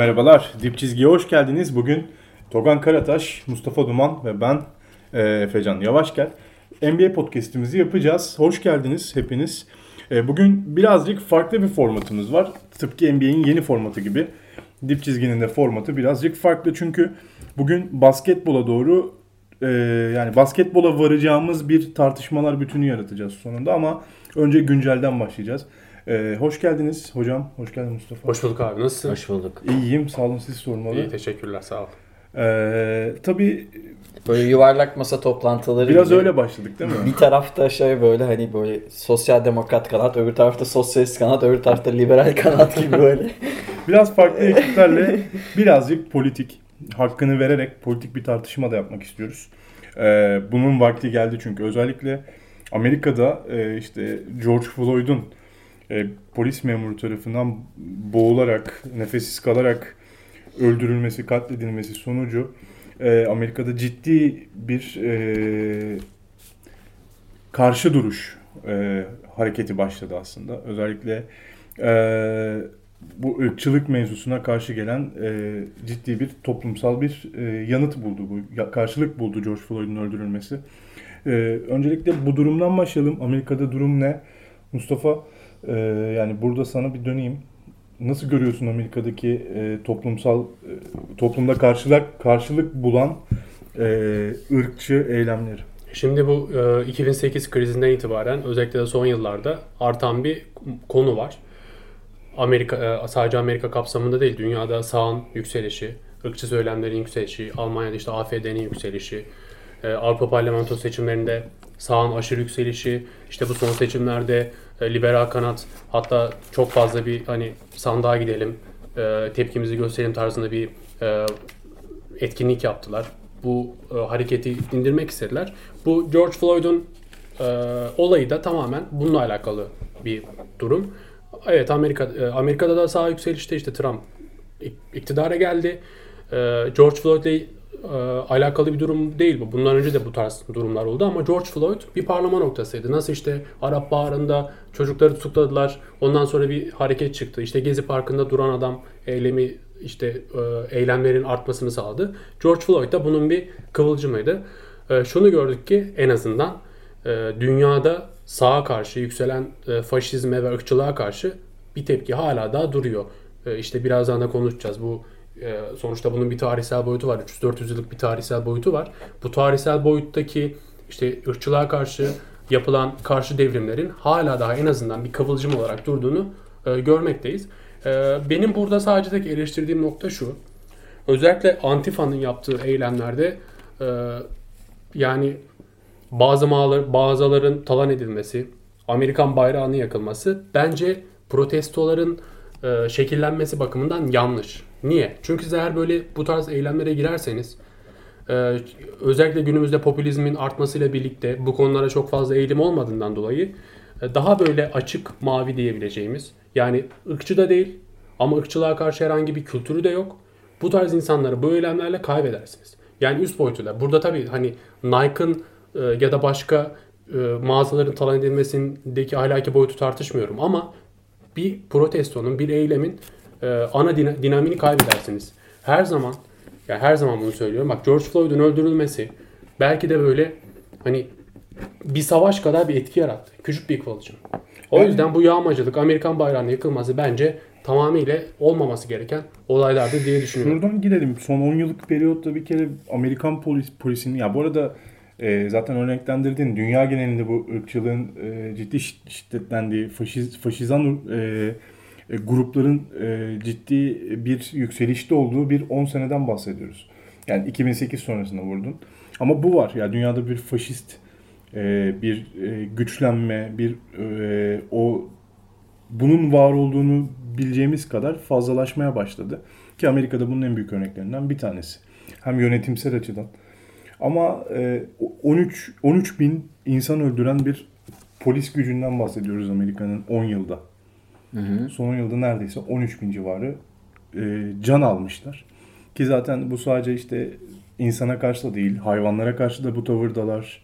Merhabalar, Dip Çizgi'ye hoş geldiniz. Bugün Togan Karataş, Mustafa Duman ve ben e, Efecan Yavaşgel NBA podcast'imizi yapacağız. Hoş geldiniz hepiniz. E, bugün birazcık farklı bir formatımız var. Tıpkı NBA'in yeni formatı gibi. Dip Çizgi'nin de formatı birazcık farklı çünkü bugün basketbola doğru e, yani basketbola varacağımız bir tartışmalar bütünü yaratacağız sonunda ama önce güncelden başlayacağız. Ee, hoş geldiniz hocam. Hoş geldin Mustafa. Hoş bulduk abi. Nasılsın? Hoş bulduk. İyiyim. Sağ olun siz sormalı. İyi teşekkürler sağ ol. Ee, tabii Böyle yuvarlak masa toplantıları biraz gibi. öyle başladık değil mi? Bir tarafta şey böyle hani böyle sosyal demokrat kanat, öbür tarafta sosyalist kanat, öbür tarafta liberal kanat gibi böyle. Biraz farklı ekiplerle birazcık politik hakkını vererek politik bir tartışma da yapmak istiyoruz. Ee, bunun vakti geldi çünkü özellikle Amerika'da e, işte George Floyd'un e, polis memuru tarafından boğularak, nefessiz kalarak öldürülmesi, katledilmesi sonucu e, Amerika'da ciddi bir e, karşı duruş e, hareketi başladı aslında. Özellikle e, bu ırkçılık mevzusuna karşı gelen e, ciddi bir toplumsal bir e, yanıt buldu bu. Karşılık buldu George Floyd'un öldürülmesi. E, öncelikle bu durumdan başlayalım. Amerika'da durum ne? Mustafa e, yani burada sana bir döneyim. Nasıl görüyorsun Amerika'daki e, toplumsal e, toplumda karşılık karşılık bulan e, ırkçı eylemleri? Şimdi bu e, 2008 krizinden itibaren özellikle de son yıllarda artan bir konu var. Amerika e, sadece Amerika kapsamında değil dünyada sağın yükselişi, ırkçı söylemlerin yükselişi, Almanya'da işte AFD'nin yükselişi, e, Avrupa Parlamento seçimlerinde sağın aşırı yükselişi, işte bu son seçimlerde liberal kanat hatta çok fazla bir hani sandığa gidelim, e, tepkimizi gösterelim tarzında bir e, etkinlik yaptılar. Bu e, hareketi indirmek istediler. Bu George Floyd'un e, olayı da tamamen bununla alakalı bir durum. Evet Amerika e, Amerika'da da sağ yükselişte işte Trump iktidara geldi. E, George Floyd'le e, alakalı bir durum değil bu. Bundan önce de bu tarz durumlar oldu ama George Floyd bir parlama noktasıydı. Nasıl işte Arap Baharı'nda çocukları tutukladılar. Ondan sonra bir hareket çıktı. İşte Gezi Parkı'nda duran adam eylemi işte e, eylemlerin artmasını sağladı. George Floyd da bunun bir kıvılcımıydı. E, şunu gördük ki en azından e, dünyada sağa karşı yükselen e, faşizme ve ırkçılığa karşı bir tepki hala daha duruyor. E, işte birazdan da konuşacağız. Bu sonuçta bunun bir tarihsel boyutu var. 300-400 yıllık bir tarihsel boyutu var. Bu tarihsel boyuttaki işte ırkçılığa karşı yapılan karşı devrimlerin hala daha en azından bir kıvılcım olarak durduğunu e, görmekteyiz. E, benim burada sadece tek eleştirdiğim nokta şu. Özellikle Antifa'nın yaptığı eylemlerde e, yani bazı mağalar, bazıların talan edilmesi, Amerikan bayrağının yakılması bence protestoların e, şekillenmesi bakımından yanlış. Niye? Çünkü siz eğer böyle bu tarz eylemlere girerseniz e, özellikle günümüzde popülizmin artmasıyla birlikte bu konulara çok fazla eğilim olmadığından dolayı e, daha böyle açık mavi diyebileceğimiz yani ırkçı da değil ama ırkçılığa karşı herhangi bir kültürü de yok. Bu tarz insanları bu eylemlerle kaybedersiniz. Yani üst boyutuyla. Burada tabii hani Nike'ın e, ya da başka mağazaların talan edilmesindeki ahlaki boyutu tartışmıyorum ama bir protestonun, bir eylemin e, ana dina, dinamini kaybedersiniz. Her zaman, ya her zaman bunu söylüyorum. Bak George Floyd'un öldürülmesi belki de böyle hani bir savaş kadar bir etki yarattı. Küçük bir kıvılcım. O Yani- yüzden bu yağmacılık, Amerikan bayrağının yakılması bence tamamıyla olmaması gereken olaylardır diye düşünüyorum. Şuradan gidelim. Son 10 yıllık periyotta bir kere Amerikan polis polisinin ya bu arada e, zaten örneklendirdin. Dünya genelinde bu ırkçılığın e, ciddi şi- şiddetlendiği, faşiz, faşizan e, e, grupların e, ciddi bir yükselişte olduğu bir 10 seneden bahsediyoruz. Yani 2008 sonrasında vurdun. Ama bu var. Ya dünyada bir faşist e, bir güçlenme, bir o bunun var olduğunu bileceğimiz kadar fazlalaşmaya başladı. Ki Amerika'da bunun en büyük örneklerinden bir tanesi. Hem yönetimsel açıdan. Ama e, 13 13 bin insan öldüren bir polis gücünden bahsediyoruz Amerika'nın 10 yılda. Son 10 yılda neredeyse 13 bin civarı e, can almışlar. Ki zaten bu sadece işte insana karşı da değil, hayvanlara karşı da bu tavırdalar.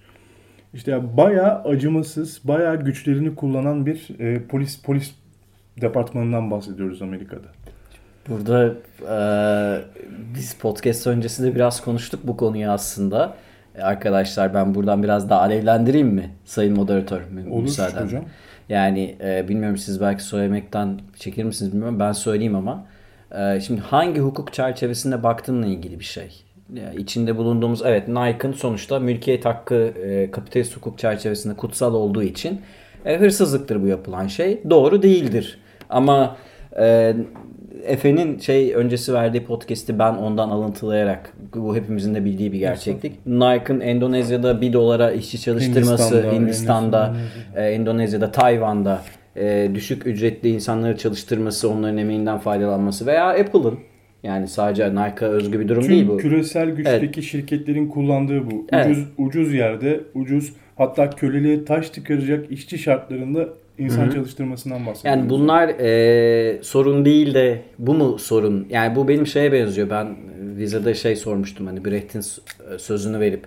İşte ya bayağı acımasız, bayağı güçlerini kullanan bir e, polis polis departmanından bahsediyoruz Amerika'da. Burada e, biz podcast öncesinde biraz konuştuk bu konuyu aslında. E, arkadaşlar ben buradan biraz daha alevlendireyim mi Sayın Moderatör? Olur müsaadenle? hocam. Yani e, bilmiyorum siz belki söylemekten çekilir misiniz bilmiyorum. Ben söyleyeyim ama. E, şimdi hangi hukuk çerçevesinde baktığınla ilgili bir şey. Ya, içinde bulunduğumuz evet Nike'ın sonuçta mülkiyet hakkı e, kapitalist hukuk çerçevesinde kutsal olduğu için e, hırsızlıktır bu yapılan şey. Doğru değildir. Ama e, Efe'nin şey öncesi verdiği podcast'i ben ondan alıntılayarak bu hepimizin de bildiği bir gerçeklik. Nike'ın Endonezya'da 1 dolara işçi çalıştırması, Hindistan'da, Hindistan'da, Endonezya'da. e, Endonezya'da, Tayvan'da e, düşük ücretli insanları çalıştırması, onların emeğinden faydalanması veya Apple'ın yani sadece Nike'a özgü bir durum değil Tüm bu. küresel güçteki şirketlerin kullandığı bu. Evet. Ucuz ucuz yerde, ucuz hatta köleliğe taş tıkaracak işçi şartlarında insan çalıştırmasından bahsediyoruz. Yani bunlar e, sorun değil de bu mu sorun? Yani bu benim şeye benziyor. Ben vizede şey sormuştum hani Brecht'in s- sözünü verip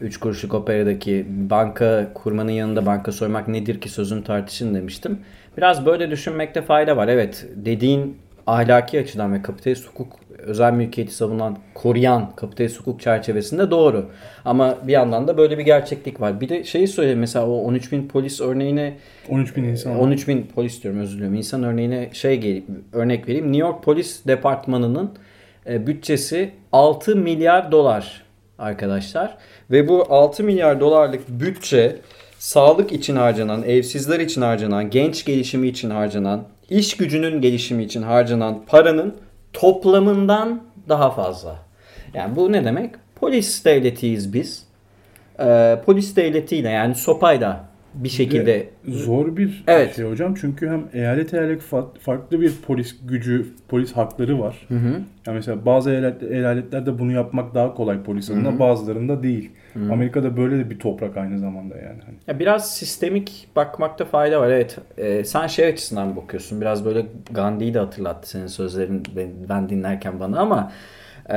3 kuruşluk operadaki banka kurmanın yanında banka soymak nedir ki sözünü tartışın demiştim. Biraz böyle düşünmekte fayda var. Evet dediğin ahlaki açıdan ve kapitalist hukuk özel mülkiyeti savunan, koruyan kapitalist hukuk çerçevesinde doğru. Ama bir yandan da böyle bir gerçeklik var. Bir de şeyi söyleyeyim mesela o 13 bin polis örneğine 13 bin insan. 13 bin polis diyorum özür diliyorum. İnsan örneğine şey gelip örnek vereyim. New York Polis Departmanı'nın e, bütçesi 6 milyar dolar arkadaşlar. Ve bu 6 milyar dolarlık bütçe sağlık için harcanan, evsizler için harcanan, genç gelişimi için harcanan, iş gücünün gelişimi için harcanan paranın toplamından daha fazla. Yani bu ne demek? Polis devletiyiz biz. Ee, polis devletiyle yani sopayla bir şekilde Zor bir Evet. şey hocam çünkü hem eyalet eyalet fa- farklı bir polis gücü, polis hakları var. Yani mesela bazı eyalet, eyaletlerde bunu yapmak daha kolay polis adına, bazılarında değil. Amerika'da böyle de bir toprak aynı zamanda yani. Hani Ya biraz sistemik bakmakta fayda var. Evet. Ee, sen şey açısından bakıyorsun. Biraz böyle Gandhi'yi de hatırlattı senin sözlerin ben, ben dinlerken bana ama e,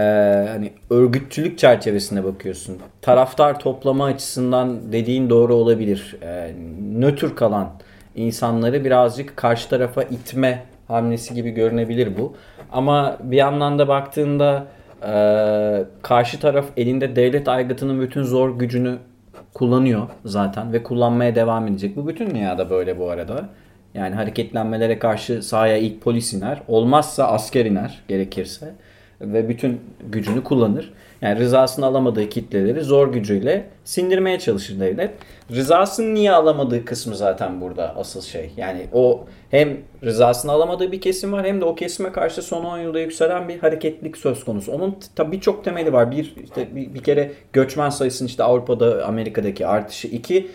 hani örgütçülük çerçevesinde bakıyorsun. Taraftar toplama açısından dediğin doğru olabilir. E, nötr kalan insanları birazcık karşı tarafa itme hamlesi gibi görünebilir bu. Ama bir yandan da baktığında e, karşı taraf elinde devlet aygıtının bütün zor gücünü kullanıyor zaten ve kullanmaya devam edecek. Bu bütün dünyada böyle bu arada. Yani hareketlenmelere karşı sahaya ilk polis iner. Olmazsa asker iner gerekirse. Ve bütün gücünü kullanır. Yani rızasını alamadığı kitleleri zor gücüyle sindirmeye çalışır devlet. Rızasını niye alamadığı kısmı zaten burada asıl şey. Yani o hem rızasını alamadığı bir kesim var hem de o kesime karşı son 10 yılda yükselen bir hareketlilik söz konusu. Onun tabii birçok temeli var. Bir, işte bir, bir kere göçmen sayısının işte Avrupa'da Amerika'daki artışı. iki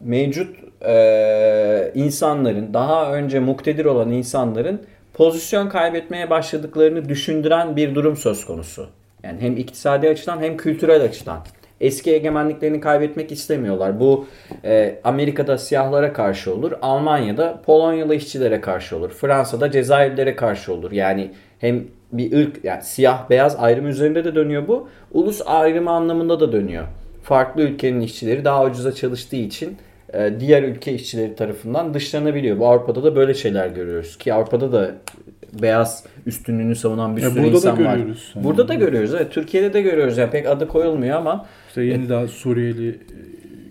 mevcut e, insanların daha önce muktedir olan insanların pozisyon kaybetmeye başladıklarını düşündüren bir durum söz konusu. Yani hem iktisadi açıdan hem kültürel açıdan. Eski egemenliklerini kaybetmek istemiyorlar. Bu e, Amerika'da siyahlara karşı olur. Almanya'da Polonyalı işçilere karşı olur. Fransa'da Cezayirlilere karşı olur. Yani hem bir ırk yani siyah beyaz ayrımı üzerinde de dönüyor bu. Ulus ayrımı anlamında da dönüyor. Farklı ülkenin işçileri daha ucuza çalıştığı için diğer ülke işçileri tarafından dışlanabiliyor. Bu Avrupa'da da böyle şeyler görüyoruz ki Avrupa'da da beyaz üstünlüğünü savunan bir Ya sürü burada da insan var. görüyoruz. Yani. Burada da görüyoruz. Evet, Türkiye'de de görüyoruz. Yani pek adı koyulmuyor ama işte yeni daha Suriyeli e,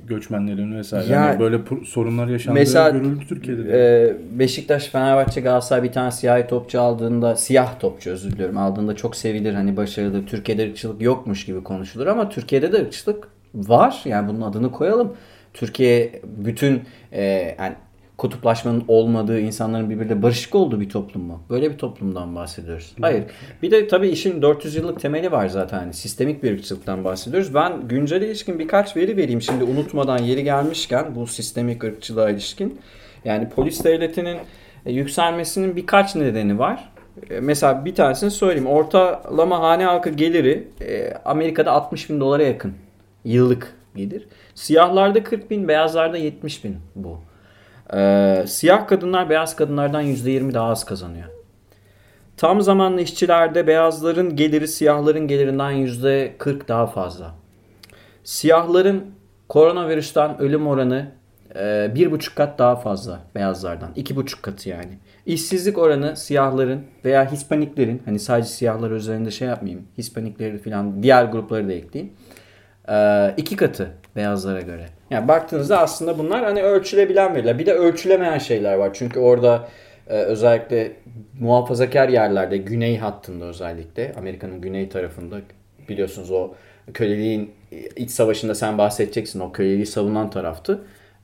göçmenlerin vesaire Ya- hani böyle sorunlar yaşandığı Mesela, görüldü Türkiye'de de. e, Beşiktaş, Fenerbahçe, Galatasaray bir tane siyah topçu aldığında siyah topçu özür diliyorum aldığında çok sevilir hani başarılı. Türkiye'de ırkçılık yokmuş gibi konuşulur ama Türkiye'de de ırkçılık var. Yani bunun adını koyalım. Türkiye bütün e, yani kutuplaşmanın olmadığı, insanların birbiriyle barışık olduğu bir toplum mu? Böyle bir toplumdan bahsediyoruz. Hayır. Bir de tabii işin 400 yıllık temeli var zaten. Hani sistemik bir ırkçılıktan bahsediyoruz. Ben güncele ilişkin birkaç veri vereyim şimdi unutmadan yeri gelmişken bu sistemik ırkçılığa ilişkin. Yani polis devletinin e, yükselmesinin birkaç nedeni var. E, Mesela bir tanesini söyleyeyim. Ortalama hane halkı geliri e, Amerika'da 60 bin dolara yakın. Yıllık gelir. Siyahlarda 40 bin, beyazlarda 70 bin bu. Ee, siyah kadınlar beyaz kadınlardan %20 daha az kazanıyor. Tam zamanlı işçilerde beyazların geliri siyahların gelirinden %40 daha fazla. Siyahların koronavirüsten ölüm oranı e, bir buçuk kat daha fazla beyazlardan. iki buçuk katı yani. İşsizlik oranı siyahların veya Hispaniklerin hani sadece siyahlar üzerinde şey yapmayayım. Hispanikleri falan diğer grupları da ekleyeyim. Ee, iki katı beyazlara göre. Yani baktığınızda aslında bunlar hani ölçülebilen veriler. Bir de ölçülemeyen şeyler var. Çünkü orada e, özellikle muhafazakar yerlerde güney hattında özellikle Amerika'nın güney tarafında biliyorsunuz o köleliğin iç savaşında sen bahsedeceksin o köleliği savunan taraftı.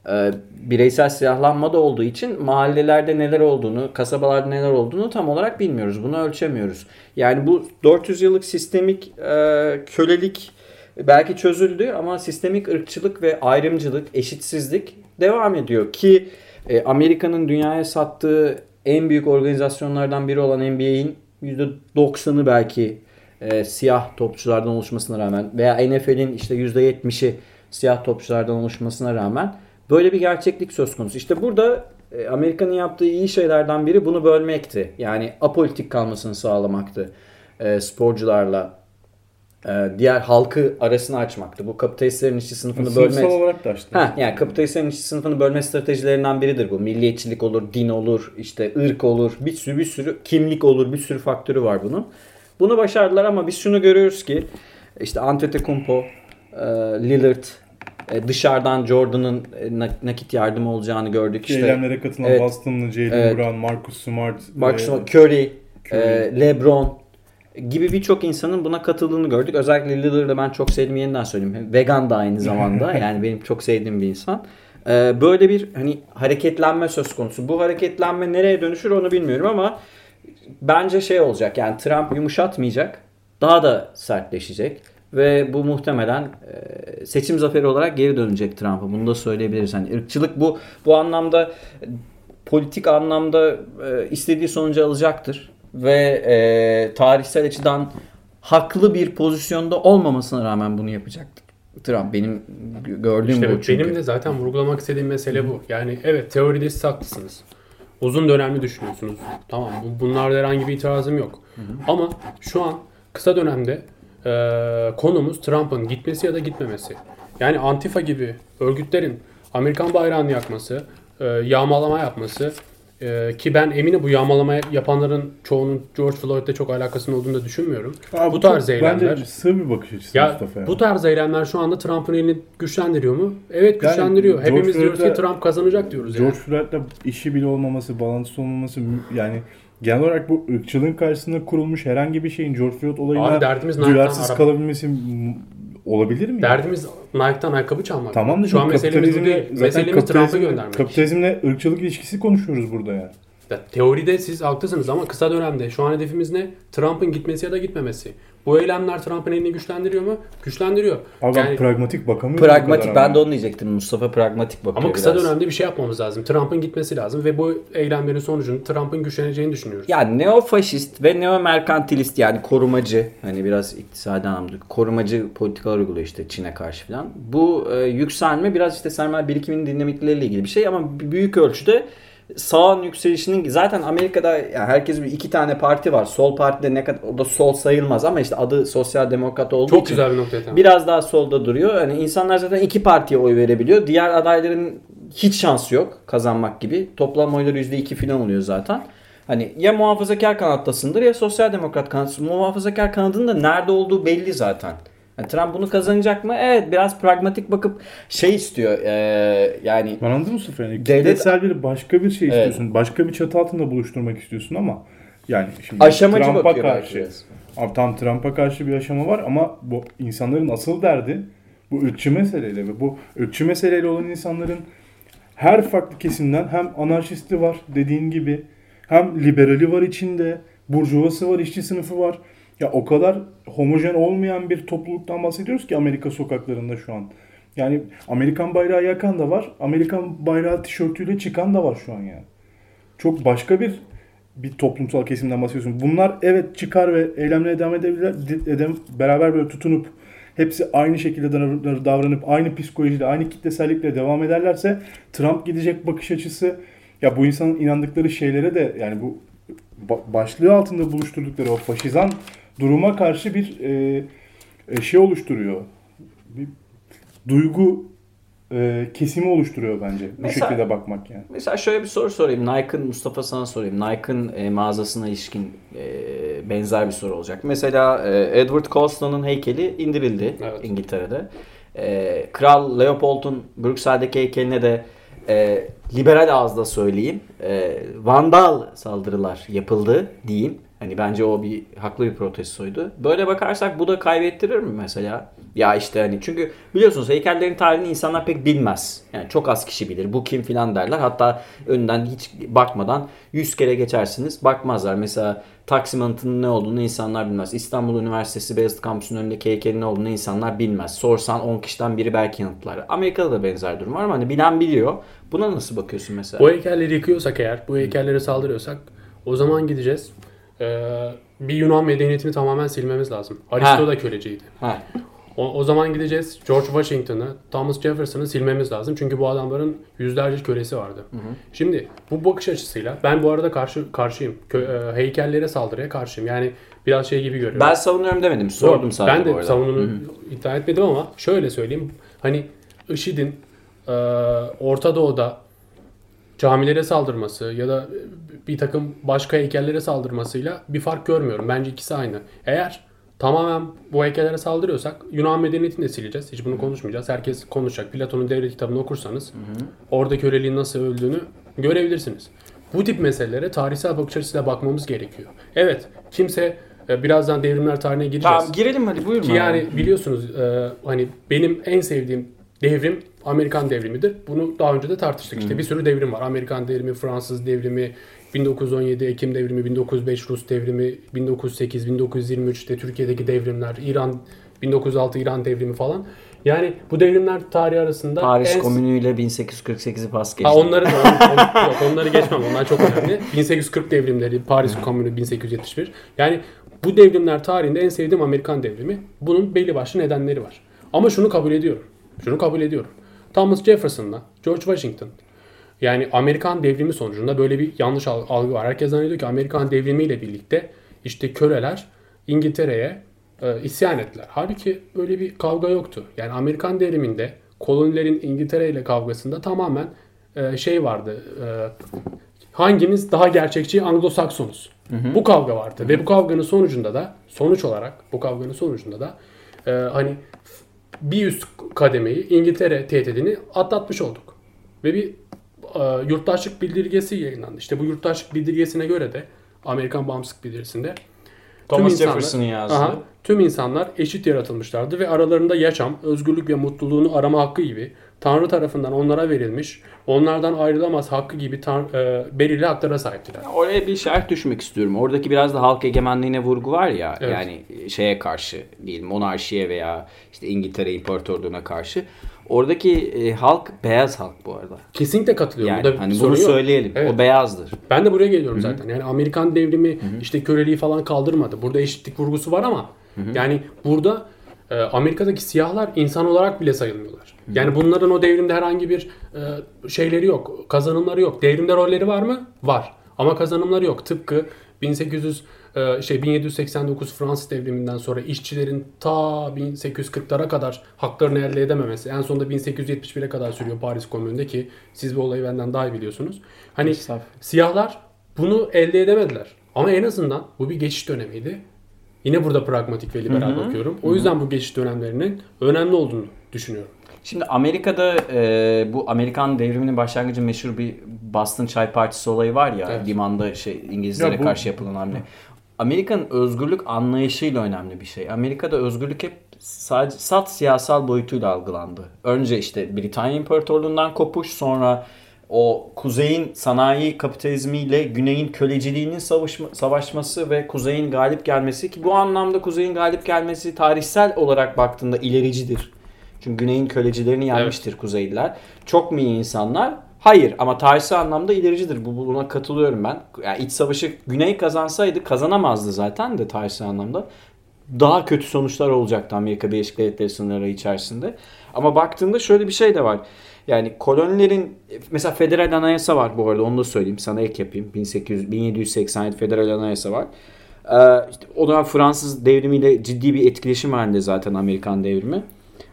Ee, bireysel silahlanma da olduğu için mahallelerde neler olduğunu, kasabalarda neler olduğunu tam olarak bilmiyoruz. Bunu ölçemiyoruz. Yani bu 400 yıllık sistemik e, kölelik belki çözüldü ama sistemik ırkçılık ve ayrımcılık, eşitsizlik devam ediyor ki e, Amerika'nın dünyaya sattığı en büyük organizasyonlardan biri olan NBA'in %90'ı belki e, siyah topçulardan oluşmasına rağmen veya NFL'in işte %70'i siyah topçulardan oluşmasına rağmen böyle bir gerçeklik söz konusu. İşte burada e, Amerika'nın yaptığı iyi şeylerden biri bunu bölmekti. Yani apolitik kalmasını sağlamaktı e, sporcularla diğer halkı arasını açmaktı. Bu kapitalistlerin işçi sınıfını bölme... Sınıfsal olarak da açtı. Ha, yani kapitalistlerin işçi sınıfını bölme stratejilerinden biridir bu. Milliyetçilik olur, din olur, işte ırk olur, bir sürü bir sürü kimlik olur, bir sürü faktörü var bunun. Bunu başardılar ama biz şunu görüyoruz ki işte Antetokounmpo, e, Lillard, e, dışarıdan Jordan'ın e, nakit yardımı olacağını gördük. İşte, Eylemlere katılan evet, Boston'lı Jalen evet. Brown, Marcus Smart, Marcus e, Curry, Curry. e, LeBron gibi birçok insanın buna katıldığını gördük. Özellikle Lillard'ı ben çok sevdim yeniden söyleyeyim. Vegan da aynı zamanda. yani benim çok sevdiğim bir insan. Ee, böyle bir hani hareketlenme söz konusu. Bu hareketlenme nereye dönüşür onu bilmiyorum ama bence şey olacak. Yani Trump yumuşatmayacak. Daha da sertleşecek. Ve bu muhtemelen e, seçim zaferi olarak geri dönecek Trump'a. Bunu da söyleyebiliriz. Hani ırkçılık bu bu anlamda politik anlamda e, istediği sonucu alacaktır ve e, tarihsel açıdan haklı bir pozisyonda olmamasına rağmen bunu yapacaktır. Trump benim gördüğüm işte bu çünkü. Benim de zaten vurgulamak istediğim mesele bu. Yani evet teoride siz haklısınız. Uzun dönemli düşünüyorsunuz. Tamam bunlarda herhangi bir itirazım yok. Ama şu an kısa dönemde e, konumuz Trump'ın gitmesi ya da gitmemesi. Yani Antifa gibi örgütlerin Amerikan bayrağını yakması, e, yağmalama yapması, ee, ki ben eminim bu yağmalama yapanların çoğunun George Floyd'le çok alakasının olduğunu da düşünmüyorum. Abi bu tarz çok, eylemler. Bence sığ bir bakış açısı ya, Mustafa ya. Bu tarz eylemler şu anda Trump'ın elini güçlendiriyor mu? Evet güçlendiriyor. Yani Hepimiz George diyoruz ki Trump kazanacak diyoruz George yani. Floyd'la işi bile olmaması, bağlantısı olmaması yani genel olarak bu ırkçılığın karşısında kurulmuş herhangi bir şeyin George Floyd Abi olayına derdimiz Nike'dan duyarsız kalabilmesi olabilir mi? Derdimiz Nike'dan ayakkabı çalmak. Tamam da şu an meselemiz bu değil. Meselemiz Trump'ı göndermek. Kapitalizmle ırkçılık ilişkisi konuşuyoruz burada yani. Ya, teoride siz haklısınız ama kısa dönemde şu an hedefimiz ne? Trump'ın gitmesi ya da gitmemesi. Bu eylemler Trump'ın elini güçlendiriyor mu? Güçlendiriyor. Abi ben Yani- pragmatik bakamıyorum. bu Pragmatik ben ama. de onu diyecektim. Mustafa pragmatik bakıyor Ama kısa biraz. dönemde bir şey yapmamız lazım. Trump'ın gitmesi lazım ve bu eylemlerin sonucunda Trump'ın güçleneceğini düşünüyoruz. Ya neofaşist ve neomerkantilist yani korumacı hani biraz iktisadi anlamda korumacı politikalar uyguluyor işte Çin'e karşı falan. Bu e, yükselme biraz işte sermaye birikiminin dinamikleriyle ilgili bir şey ama büyük ölçüde sağın yükselişinin zaten Amerika'da yani herkes bir iki tane parti var. Sol partide ne kadar o da sol sayılmaz ama işte adı sosyal demokrat olduğu Çok için güzel bir temas. biraz daha solda duruyor. Hani insanlar zaten iki partiye oy verebiliyor. Diğer adayların hiç şansı yok kazanmak gibi. Toplam oyları %2 falan oluyor zaten. Hani ya muhafazakar kanattasındır ya sosyal demokrat kanat. Muhafazakar kanadının da nerede olduğu belli zaten. Yani Trump bunu kazanacak mı? Evet biraz pragmatik bakıp şey istiyor. eee, yani anladın mı Mustafa? Yani Devlet- kitlesel bir başka bir şey Evet. istiyorsun. Başka bir çatı altında buluşturmak istiyorsun ama yani şimdi Trump'a karşı. Abi tam Trump'a karşı bir aşama var ama bu insanların asıl derdi bu ırkçı meseleyle ve bu ırkçı meseleyle olan insanların her farklı kesimden hem anarşisti var dediğin gibi hem liberali var içinde, burjuvası var, işçi sınıfı var. Ya o kadar homojen olmayan bir topluluktan bahsediyoruz ki Amerika sokaklarında şu an. Yani Amerikan bayrağı yakan da var, Amerikan bayrağı tişörtüyle çıkan da var şu an yani. Çok başka bir bir toplumsal kesimden bahsediyorsun. Bunlar evet çıkar ve eylemlere devam edebilirler. edem- beraber böyle tutunup hepsi aynı şekilde davran- davranıp aynı psikolojiyle, aynı kitlesellikle devam ederlerse Trump gidecek bakış açısı ya bu insanın inandıkları şeylere de yani bu ba- başlığı altında buluşturdukları o faşizan duruma karşı bir e, e, şey oluşturuyor. Bir duygu e, kesimi oluşturuyor bence. Bu Mesela- şekilde bakmak yani. Mesela şöyle bir soru sorayım. Nike'ın Mustafa sana sorayım. Nike'ın e, mağazasına ilişkin e, benzer bir soru olacak. Mesela e, Edward Colston'un heykeli indirildi Evet. İngiltere'de. E, Kral Leopold'un Brüksel'deki heykeline de e, liberal ağızda söyleyeyim. e, vandal saldırılar yapıldı diyeyim. Hani bence o bir haklı bir protestoydu. Böyle bakarsak bu da kaybettirir mi mesela? Ya işte hani çünkü biliyorsunuz heykellerin tarihini insanlar pek bilmez. Yani çok az kişi bilir. Bu kim filan derler. Hatta önünden hiç bakmadan 100 kere geçersiniz. Bakmazlar. Mesela Taksim Anıtı'nın ne olduğunu insanlar bilmez. İstanbul Üniversitesi Beyazıt Kampüsü'nün önündeki heykelin ne olduğunu insanlar bilmez. Sorsan 10 kişiden biri belki yanıtlar. Amerika'da da benzer durum var ama hani bilen biliyor. Buna nasıl bakıyorsun mesela? Bu heykelleri yıkıyorsak eğer, bu heykellere saldırıyorsak o zaman gideceğiz. Ee, bir Yunan medeniyetini tamamen silmemiz lazım. Aristo da köleciydi. Ha. O, o zaman gideceğiz George Washington'ı, Thomas Jefferson'ı silmemiz lazım. Çünkü bu adamların yüzlerce kölesi vardı. Şimdi bu bakış açısıyla ben bu arada karşı karşıyım. Kö- e, heykellere saldırıya karşıyım. Yani biraz şey gibi görüyorum. Ben savunuyorum demedim. Sordum Yok, sadece Ben de arada. savununu iddia etmedim ama şöyle söyleyeyim. Hani IŞİD'in e, Orta Doğu'da camilere saldırması ya da bir takım başka heykellere saldırmasıyla bir fark görmüyorum. Bence ikisi aynı. Eğer tamamen bu heykellere saldırıyorsak Yunan medeniyetini de sileceğiz. Hiç bunu konuşmayacağız. Herkes konuşacak. Platon'un devlet kitabını okursanız orada köleliğin nasıl öldüğünü görebilirsiniz. Bu tip meselelere tarihsel bakış açısıyla bakmamız gerekiyor. Evet kimse e, birazdan devrimler tarihine gireceğiz. Tamam girelim hadi buyurun. Ki yani biliyorsunuz e, hani benim en sevdiğim devrim Amerikan devrimidir. Bunu daha önce de tartıştık. İşte bir sürü devrim var. Amerikan devrimi, Fransız devrimi, 1917 Ekim devrimi, 1905 Rus devrimi, 1908, 1923 işte Türkiye'deki devrimler, İran 1906 İran devrimi falan. Yani bu devrimler tarihi arasında Paris en- Komünü ile 1848'i pas geçti. Ha onları on- yok, onları geçmem. Onlar çok önemli. 1840 devrimleri, Paris Komünü 1871. Yani bu devrimler tarihinde en sevdiğim Amerikan devrimi. Bunun belli başlı nedenleri var. Ama şunu kabul ediyorum. Şunu kabul ediyorum. Thomas Jefferson'la George Washington yani Amerikan devrimi sonucunda böyle bir yanlış al- algı var. Herkes zannediyor ki Amerikan devrimiyle birlikte işte köleler İngiltere'ye e, isyan ettiler. Halbuki böyle bir kavga yoktu. Yani Amerikan devriminde kolonilerin İngiltere ile kavgasında tamamen e, şey vardı. E, hangimiz daha gerçekçi Anglo-Saksonuz? Bu kavga vardı ve bu kavganın sonucunda da sonuç olarak bu kavganın sonucunda da e, hani bir üst kademeyi İngiltere tehdidini atlatmış olduk. Ve bir e, yurttaşlık bildirgesi yayınlandı. İşte bu yurttaşlık bildirgesine göre de Amerikan bağımsızlık bildirisinde Thomas insanlar- Jefferson'ın yazdığı. Aha, tüm insanlar eşit yaratılmışlardı ve aralarında yaşam, özgürlük ve mutluluğunu arama hakkı gibi Tanrı tarafından onlara verilmiş, onlardan ayrılamaz hakkı gibi tan- e, belirli haklara sahiptiler. Oraya bir şerh düşmek istiyorum. Oradaki biraz da halk egemenliğine vurgu var ya. Evet. Yani şeye karşı değil monarşiye veya işte İngiltere İmparatorluğu'na karşı. Oradaki e, halk beyaz halk bu arada. Kesinlikle katılıyorum. Yani Burada hani bunu yok. söyleyelim. Evet. O beyazdır. Ben de buraya geliyorum zaten. Yani Amerikan devrimi işte köleliği falan kaldırmadı. Burada eşitlik vurgusu var ama yani burada e, Amerika'daki siyahlar insan olarak bile sayılmıyorlar. Yani bunların o devrimde herhangi bir e, şeyleri yok, kazanımları yok. Devrimde rolleri var mı? Var. Ama kazanımları yok. Tıpkı 1800 e, şey 1789 Fransız devriminden sonra işçilerin ta 1840'lara kadar haklarını elde edememesi. En sonunda 1871'e kadar sürüyor Paris Komünü'nde ki siz bu olayı benden daha iyi biliyorsunuz. Hani Estağfurullah. Siyahlar bunu elde edemediler. Ama en azından bu bir geçiş dönemiydi. Yine burada pragmatik ve liberal bakıyorum. O yüzden bu geçiş dönemlerinin önemli olduğunu düşünüyorum. Şimdi Amerika'da e, bu Amerikan devriminin başlangıcı meşhur bir Boston Çay Partisi olayı var ya. Evet. Limanda şey İngilizlere Ya bu- karşı yapılan hamle. Amerika'nın özgürlük anlayışıyla önemli bir şey. Amerika'da özgürlük hep sadece sat siyasal boyutuyla algılandı. Önce işte Britanya İmparatorluğundan kopuş sonra o kuzeyin sanayi kapitalizmiyle güneyin köleciliğinin savaşma, savaşması ve kuzeyin galip gelmesi ki bu anlamda kuzeyin galip gelmesi tarihsel olarak baktığında ilericidir. Çünkü güneyin kölecilerini yenmiştir Kuzeyliler. Çok mu iyi insanlar? Hayır ama tarihsel anlamda ilericidir. Bu buna katılıyorum ben. Yani iç savaşı Güney kazansaydı kazanamazdı zaten de tarihsel anlamda. Daha kötü sonuçlar olacaktı Amerika Birleşik Devletleri sınırları içerisinde. Ama baktığında şöyle bir şey de var. Yani kolonilerin mesela federal anayasa var bu arada onu da söyleyeyim sana ek yapayım. 1800 1787 federal anayasa var. Ee, işte o da Fransız devrimiyle ciddi bir etkileşim halinde zaten Amerikan devrimi.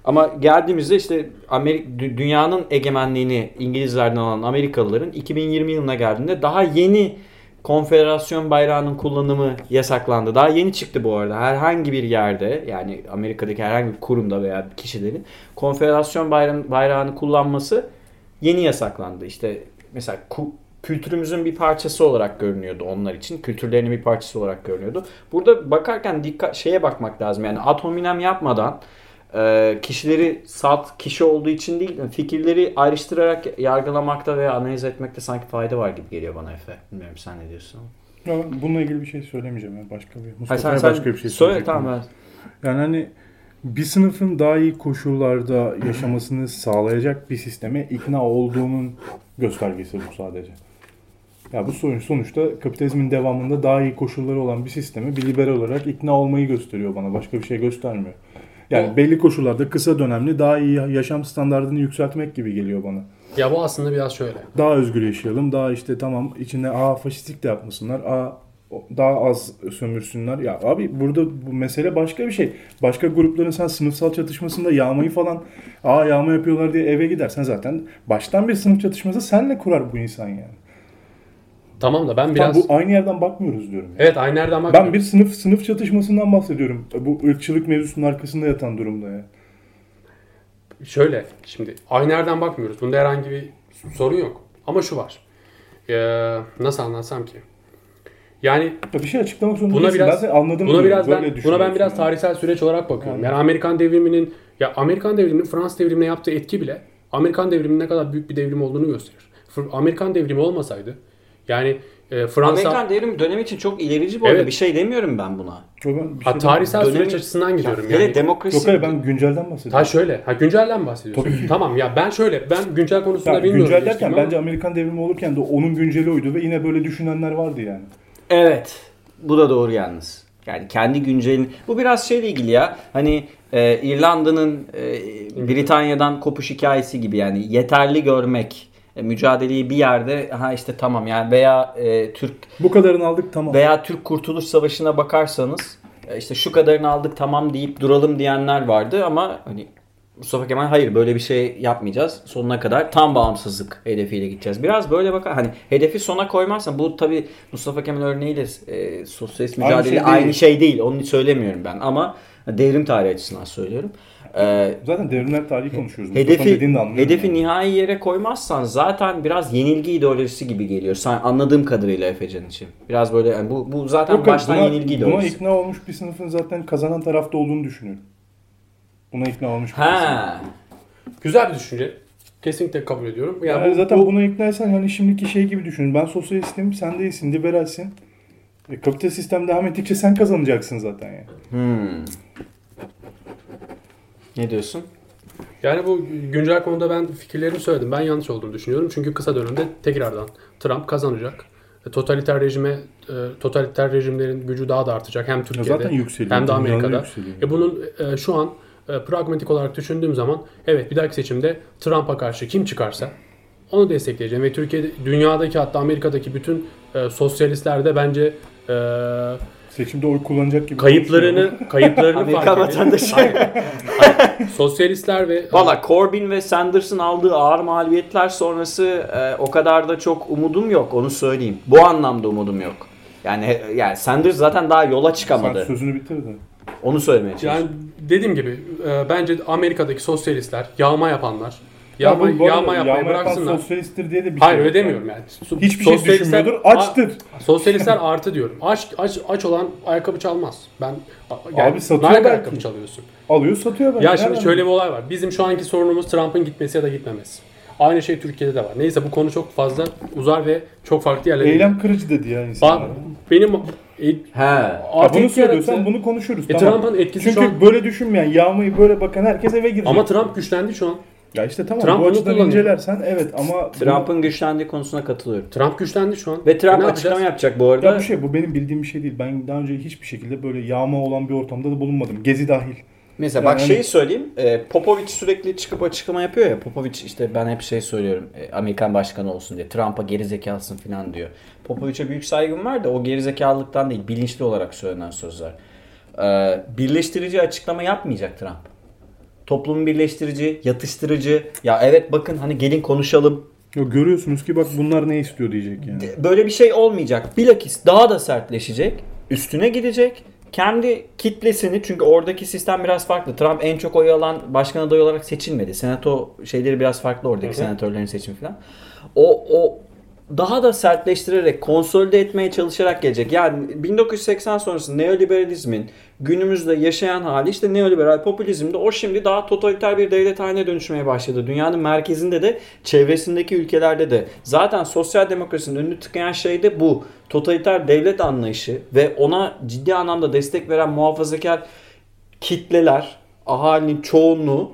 Ama geldiğimizde işte Amerika, dünyanın egemenliğini İngilizlerden alan Amerikalıların 2020 yılına geldiğinde daha yeni konfederasyon bayrağının kullanımı yasaklandı. Daha yeni çıktı bu arada. Herhangi bir yerde yani Amerika'daki herhangi bir kurumda veya kişilerin konfederasyon bayrağını kullanması yeni yasaklandı. İşte mesela kültürümüzün bir parçası olarak görünüyordu onlar için. Kültürlerinin bir parçası olarak görünüyordu. Burada bakarken dikkat şeye bakmak lazım. Yani ad hominem yapmadan e, kişileri salt kişi olduğu için değil fikirleri ayrıştırarak yargılamakta veya analiz etmekte sanki fayda var gibi geliyor bana Efe. Bilmiyorum sen ne diyorsun? Ya, bununla ilgili bir şey söylemeyeceğim. Yani başka bir Mustafa'ya başka bir şey söyle. Tamam ben. Yani hani bir sınıfın daha iyi koşullarda yaşamasını sağlayacak bir sisteme ikna olduğunun göstergesi bu sadece. Ya bu sonuç sonuçta kapitalizmin devamında daha iyi koşulları olan bir sisteme bir liberal olarak ikna olmayı gösteriyor bana. Başka bir şey göstermiyor. Yani o, belli koşullarda kısa dönemli daha iyi yaşam standartını yükseltmek gibi geliyor bana. Ya bu aslında biraz şöyle. Daha özgür yaşayalım. Daha işte tamam içinde a faşistlik de yapmasınlar. A daha az sömürsünler. Ya abi burada bu mesele başka bir şey. Başka grupların sen sınıfsal çatışmasında yağmayı falan aa yağma yapıyorlar diye eve gidersen zaten baştan bir sınıf çatışması senle kurar bu insan yani. Tamam da ben biraz... Tamam, bu aynı yerden bakmıyoruz diyorum. Yani. Evet aynı yerden bakmıyoruz. Ben bir sınıf sınıf çatışmasından bahsediyorum. Bu ırkçılık mevzusunun arkasında yatan durumda ya. Şöyle şimdi aynı yerden bakmıyoruz. Bunda herhangi bir sorun yok. Ama şu var. Ee, nasıl anlatsam ki? Yani ya bir şey açıklamak zorunda buna biraz, ben anladım. Buna biraz ben, buna ben biraz tarihsel süreç olarak bakıyorum. Yani, yani Amerikan devriminin ya Amerikan devriminin Fransız devrimine yaptığı etki bile Amerikan devriminin ne kadar büyük bir devrim olduğunu gösterir. Amerikan devrimi olmasaydı yani e, Fransa... Amerikan devrim dönemi için çok ilerici bu arada. Evet. Bir şey demiyorum ben buna. Ben bir şey ha, tarihsel dönemi... süreç açısından gidiyorum. Ya, yani. demokrasi... Yok hayır ben güncelden bahsediyorum. Ha şöyle. Ha güncelden bahsediyorsun. Tabii. Tamam ya ben şöyle. Ben güncel konusunda ya, bilmiyorum. Güncel derken ama... bence Amerikan devrimi olurken de onun günceli oydu ve yine böyle düşünenler vardı yani. Evet. Bu da doğru yalnız. Yani kendi güncelin... Bu biraz şeyle ilgili ya. Hani e, İrlanda'nın e, Britanya'dan kopuş hikayesi gibi yani yeterli görmek mücadeleyi bir yerde ha işte tamam yani veya e, Türk bu kadarını aldık tamam veya Türk Kurtuluş Savaşı'na bakarsanız e, işte şu kadarını aldık tamam deyip duralım diyenler vardı ama hani Mustafa Kemal hayır böyle bir şey yapmayacağız. Sonuna kadar tam bağımsızlık hedefiyle gideceğiz. Biraz böyle bakar hani hedefi sona koymazsan bu tabi Mustafa Kemal örneğiyle e, sosyalist mücadele aynı şey, aynı şey değil. Onu söylemiyorum ben ama devrim tarihi açısından söylüyorum. Ee, zaten devrimler tarihi konuşuyoruz. Hedefi, hedefi yani. nihai yere koymazsan zaten biraz yenilgi ideolojisi gibi geliyor. Sen anladığım kadarıyla Efecan için. Biraz böyle yani bu bu zaten Yok, baştan buna, yenilgi ideolojisi. Buna ikna olmuş bir sınıfın zaten kazanan tarafta olduğunu düşünüyorum. Buna ikna olmuş bir ha. Güzel bir düşünce. Kesinlikle kabul ediyorum. Yani, yani bu, zaten bu... buna iknaysan hani şimdiki şey gibi düşün. Ben sosyalistim, sen değilsin, liberalsin. E, kapitalist sistem devam ettikçe sen kazanacaksın zaten yani. Hmm. Ne diyorsun? Yani bu güncel konuda ben fikirlerimi söyledim. Ben yanlış olduğunu düşünüyorum. Çünkü kısa dönemde tekrardan Trump kazanacak. E, totaliter rejime, e, totaliter rejimlerin gücü daha da artacak. Hem Türkiye'de hem de Amerika'da. E bunun e, şu an pragmatik olarak düşündüğüm zaman evet bir dahaki seçimde Trump'a karşı kim çıkarsa onu destekleyeceğim. Ve Türkiye'de, dünyadaki hatta Amerika'daki bütün sosyalistler de bence Seçimde oy kullanacak gibi. Kayıplarını, kayıplarını Amerika vatandaşı. Sosyalistler ve... Valla Corbyn ve Sanders'ın aldığı ağır mağlubiyetler sonrası e, o kadar da çok umudum yok onu söyleyeyim. Bu anlamda umudum yok. Yani yani Sanders zaten daha yola çıkamadı. Sen sözünü bitirdin. Onu söylemeye çalışıyorum. Yani dediğim gibi e, bence Amerika'daki sosyalistler, yağma yapanlar, Yağma, ya bu, yağma yapmayı yağma bıraksınlar. sosyalisttir diye de bir Hayır şey öyle demiyorum yani. Hiçbir şey düşünmüyordur. Açtır. sosyalistler artı diyorum. Aç, aç, aç olan ayakkabı çalmaz. Ben yani Abi satıyor belki. ayakkabı çalıyorsun. Alıyor satıyor belki. Ya şimdi şöyle bir olay var. Bizim şu anki sorunumuz Trump'ın gitmesi ya da gitmemesi. Aynı şey Türkiye'de de var. Neyse bu konu çok fazla uzar ve çok farklı yerlere Eylem kırıcı dedi ya insanlar. Ba- benim e, He. bunu söylüyorsan yaratı, bunu konuşuruz. E, tamam. Trump'ın etkisi Çünkü şu an... böyle düşünmeyen, yağmayı böyle bakan herkes eve girecek. Ama Trump güçlendi şu an. Ya işte tamam Trump bu açıdan incelersen evet ama... Trump'ın güçlendiği konusuna katılıyorum. Trump güçlendi şu an. Ve Trump ne açıklama yapacak bu arada. Ya bu şey bu benim bildiğim bir şey değil. Ben daha önce hiçbir şekilde böyle yağma olan bir ortamda da bulunmadım. Gezi dahil. Mesela yani bak şeyi söyleyeyim. E, Popovich sürekli çıkıp açıklama yapıyor ya. Popovich işte ben hep şey söylüyorum. E, Amerikan başkanı olsun diye. Trump'a geri zekalısın falan diyor. Popovich'e büyük saygım var da o geri zekalılıktan değil. Bilinçli olarak söylenen sözler. E, birleştirici açıklama yapmayacak Trump. Toplumu birleştirici, yatıştırıcı. Ya evet bakın hani gelin konuşalım. Yok görüyorsunuz ki bak bunlar ne istiyor diyecek yani. Böyle bir şey olmayacak. Bilakis daha da sertleşecek. Üstüne gidecek. Kendi kitlesini çünkü oradaki sistem biraz farklı. Trump en çok oy alan başkan adayı olarak seçilmedi. Senato şeyleri biraz farklı oradaki hı. senatörlerin seçimi falan. O o daha da sertleştirerek, konsolide etmeye çalışarak gelecek. Yani 1980 sonrası neoliberalizmin günümüzde yaşayan hali işte neoliberal popülizmde o şimdi daha totaliter bir devlet haline dönüşmeye başladı. Dünyanın merkezinde de çevresindeki ülkelerde de. Zaten sosyal demokrasinin önünü tıkayan şey de bu. Totaliter devlet anlayışı ve ona ciddi anlamda destek veren muhafazakar kitleler, ahalinin çoğunluğu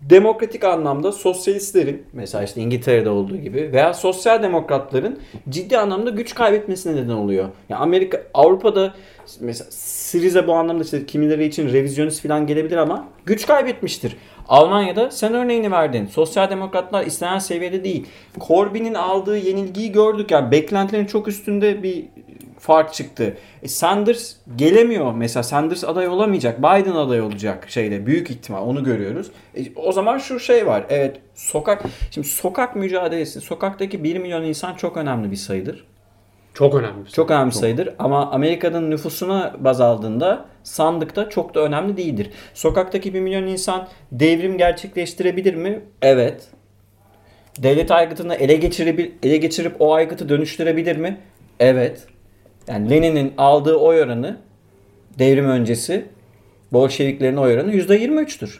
demokratik anlamda sosyalistlerin mesela işte İngiltere'de olduğu gibi veya sosyal demokratların ciddi anlamda güç kaybetmesine neden oluyor. Yani Amerika Avrupa'da mesela Syriza bu anlamda işte kimileri için revizyonist falan gelebilir ama güç kaybetmiştir. Almanya'da sen örneğini verdin. Sosyal demokratlar istenen seviyede değil. Corbyn'in aldığı yenilgiyi gördük. Yani beklentilerin çok üstünde bir fark çıktı. E Sanders gelemiyor mesela. Sanders aday olamayacak. Biden aday olacak şeyde. Büyük ihtimal onu görüyoruz. E, o zaman şu şey var. Evet sokak şimdi sokak mücadelesi sokaktaki 1 milyon insan çok önemli bir sayıdır. Çok önemli. bir. Çok önemli sayıdır ama Amerika'nın nüfusuna baz aldığında sandıkta çok da önemli değildir. Sokaktaki 1 milyon insan devrim gerçekleştirebilir mi? Evet. Devlet aygıtını ele geçirip, ele geçirip o aygıtı dönüştürebilir mi? Evet. Yani Lenin'in aldığı oy oranı devrim öncesi Bolşeviklerin oy oranı %23'tür.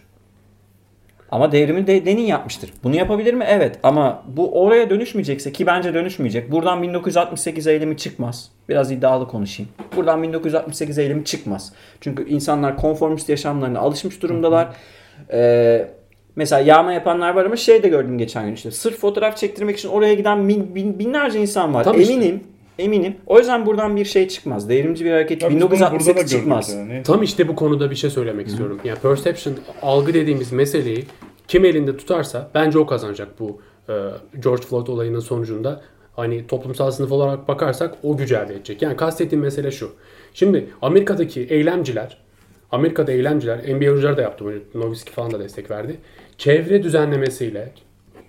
Ama devrimi de Lenin yapmıştır. Bunu yapabilir mi? Evet. Ama bu oraya dönüşmeyecekse ki bence dönüşmeyecek. Buradan 1968 eylemi çıkmaz. Biraz iddialı konuşayım. Buradan 1968 eylemi çıkmaz. Çünkü insanlar konformist yaşamlarına alışmış durumdalar. Ee, mesela yağma yapanlar var ama şey de gördüm geçen gün işte. Sırf fotoğraf çektirmek için oraya giden bin, bin- binlerce insan var. Tabii işte. Eminim. O yüzden buradan bir şey çıkmaz. Devrimci bir hareket Ya biz bunu burada da 1968 gördük çıkmaz. yani. Tam işte bu konuda bir şey söylemek istiyorum. Yani perception, algı dediğimiz meseleyi kim elinde tutarsa bence o kazanacak bu e, George Floyd olayının sonucunda. Hani toplumsal sınıf olarak bakarsak o gücü elde edecek. Yani kastettiğim mesele şu. Şimdi Amerika'daki eylemciler, Amerika'da eylemciler, NBA oyuncuları da yaptı bunu, Nowitzki falan da destek verdi. Çevre düzenlemesiyle,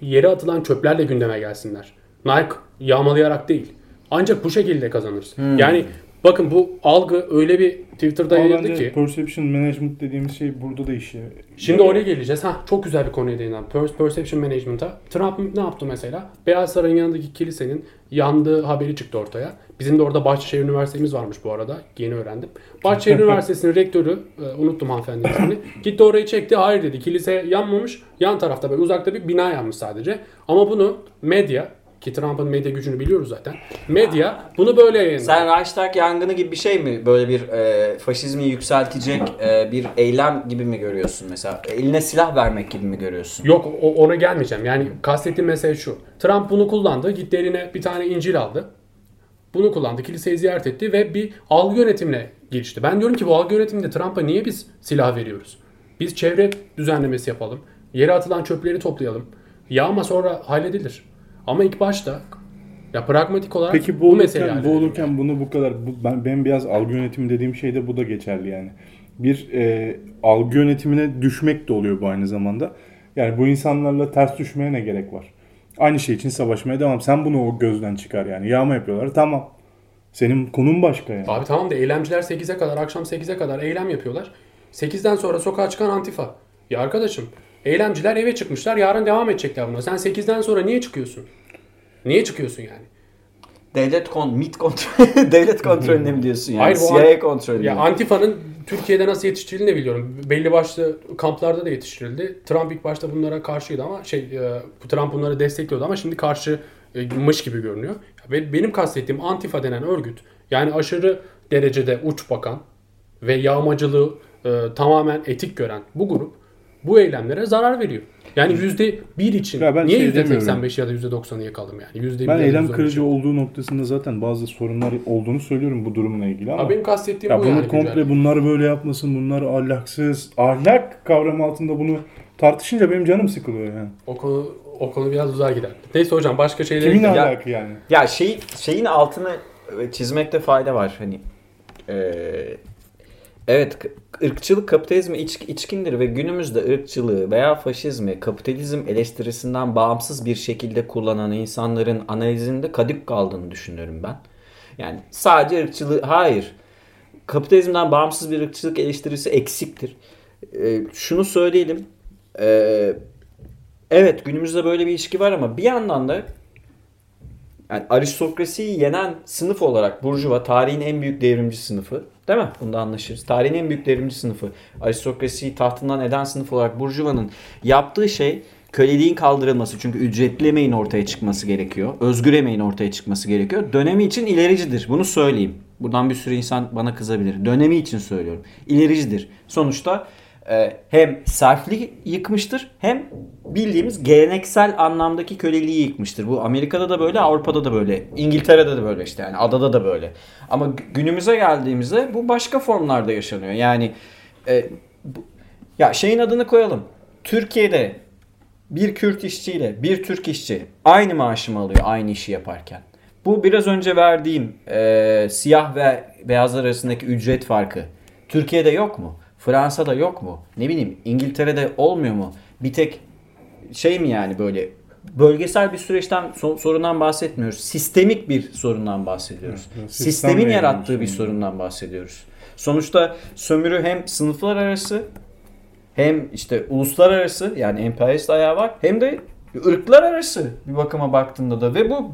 yere atılan çöplerle gündeme gelsinler. Nike yağmalayarak değil. Ancak bu şekilde kazanırsın. Yani bakın bu algı öyle bir Twitter'da Ama yayıldı ki. perception management dediğimiz şey burada da işe. Şimdi oraya geleceğiz. Ha çok güzel bir konuya değinen. Per- Perception Management'a. Trump ne yaptı mesela? Beyaz Saray'ın yanındaki kilisenin yandığı haberi çıktı ortaya. Bizim de orada Bahçeşehir Üniversitemiz varmış bu arada. Yeni öğrendim. Bahçeşehir Üniversitesi'nin rektörü, e, unuttum hanımefendinin ismini. Gitti orayı çekti. Hayır dedi. Kilise yanmamış. Yan tarafta böyle uzakta bir bina yanmış sadece. Ama bunu medya ki Trump'ın medya gücünü biliyoruz zaten. Medya bunu böyle yayınladı. Sen Reichstag yangını gibi bir şey mi? Böyle bir e, faşizmi yükseltecek e, bir eylem gibi mi görüyorsun mesela? Eline silah vermek gibi mi görüyorsun? Yok o- ona gelmeyeceğim. Yani kastettiğim mesele şu. Trump bunu kullandı. Gitti eline bir tane İncil aldı. Bunu kullandı. Kiliseyi ziyaret etti ve bir algı yönetimine girişti. Ben diyorum ki bu algı yönetiminde Trump'a niye biz silah veriyoruz? Biz çevre düzenlemesi yapalım. Yere atılan çöpleri toplayalım. Yağma sonra halledilir. Ama ilk başta ya pragmatik olarak Peki bu bu halledelim. olurken bunu bu kadar bu, ben benim biraz algı yönetimi dediğim şeyde bu da geçerli yani. Bir e, algı yönetimine düşmek de oluyor bu aynı zamanda. Yani bu insanlarla ters düşmeye ne gerek var? Aynı şey için savaşmaya devam. Sen bunu o gözden çıkar yani. Yağma yapıyorlar. Tamam. Senin konun başka yani. Abi tamam da eylemciler 8'e kadar, akşam 8'e kadar eylem yapıyorlar. 8'den sonra sokağa çıkan antifa. Ya arkadaşım, eylemciler eve çıkmışlar, yarın devam edecekler buna. Sen 8'den sonra niye çıkıyorsun? Niye çıkıyorsun yani? Devlet kon, MIT kontrol, devlet kontrolüne mi diyorsun yani? Hayır, CIA an- kontrolü. Ya Antifa'nın Türkiye'de nasıl yetiştirildiğini biliyorum. Belli başlı kamplarda da yetiştirildi. Trump ilk başta bunlara karşıydı ama şey e, Trump bunları destekliyordu ama şimdi karşımış gibi görünüyor. Benim kastettiğim Antifa denen örgüt yani aşırı derecede uç bakan ve yağmacılığı e, tamamen etik gören bu grup bu eylemlere zarar veriyor. Yani yüzde bir için Ya ben niye şey yüzde demiyorum. 85 ya da yüzde 90'ı yakalım yani? Yüzde Ben ya eylem kırıcı olduğu noktasında zaten bazı sorunlar olduğunu söylüyorum bu durumla ilgili ama. Abi benim kastettiğim Ya bu bunu yani. komple güncel. bunlar böyle yapmasın, bunlar ahlaksız. Ahlak kavramı altında bunu tartışınca benim canım sıkılıyor yani. O konu o konu biraz uzar gider. Neyse hocam başka şeylere Kimin ahlakı yani? Ya şey şeyin altını çizmekte fayda var hani. Ee, Evet, ırkçılık kapitalizme iç, içkindir ve günümüzde ırkçılığı veya faşizmi kapitalizm eleştirisinden bağımsız bir şekilde kullanan insanların analizinde kadık kaldığını düşünüyorum ben. Yani sadece ırkçılığı, hayır. Kapitalizmden bağımsız bir ırkçılık eleştirisi eksiktir. Ee, şunu söyleyelim. Ee, evet günümüzde böyle bir ilişki var ama bir yandan da yani aristokrasiyi yenen sınıf olarak Burjuva tarihin en büyük devrimci sınıfı. Değil mi? Bunda anlaşırız. Tarihin en büyük devrimci sınıfı. Aristokrasiyi tahtından eden sınıf olarak Burjuva'nın yaptığı şey köleliğin kaldırılması. Çünkü ücretli emeğin ortaya çıkması gerekiyor. Özgür emeğin ortaya çıkması gerekiyor. Dönemi için ilericidir. Bunu söyleyeyim. Buradan bir sürü insan bana kızabilir. Dönemi için söylüyorum. İlericidir. Sonuçta hem serfliği yıkmıştır hem bildiğimiz geleneksel anlamdaki köleliği yıkmıştır. Bu Amerika'da da böyle, Avrupa'da da böyle, İngiltere'de de böyle işte yani adada da böyle. Ama günümüze geldiğimizde bu başka formlarda yaşanıyor. Yani e, bu, ya şeyin adını koyalım. Türkiye'de bir Kürt işçiyle bir Türk işçi aynı maaşı mı alıyor aynı işi yaparken? Bu biraz önce verdiğim e, siyah ve beyazlar arasındaki ücret farkı. Türkiye'de yok mu? Fransa'da yok mu? Ne bileyim İngiltere'de olmuyor mu? Bir tek şey mi yani böyle bölgesel bir süreçten sorundan bahsetmiyoruz. Sistemik bir sorundan bahsediyoruz. Evet, Sistemin yarattığı bir sorundan bahsediyoruz. Sonuçta sömürü hem sınıflar arası hem işte uluslararası yani emperyalist ayağı var hem de ırklar arası bir bakıma baktığında da ve bu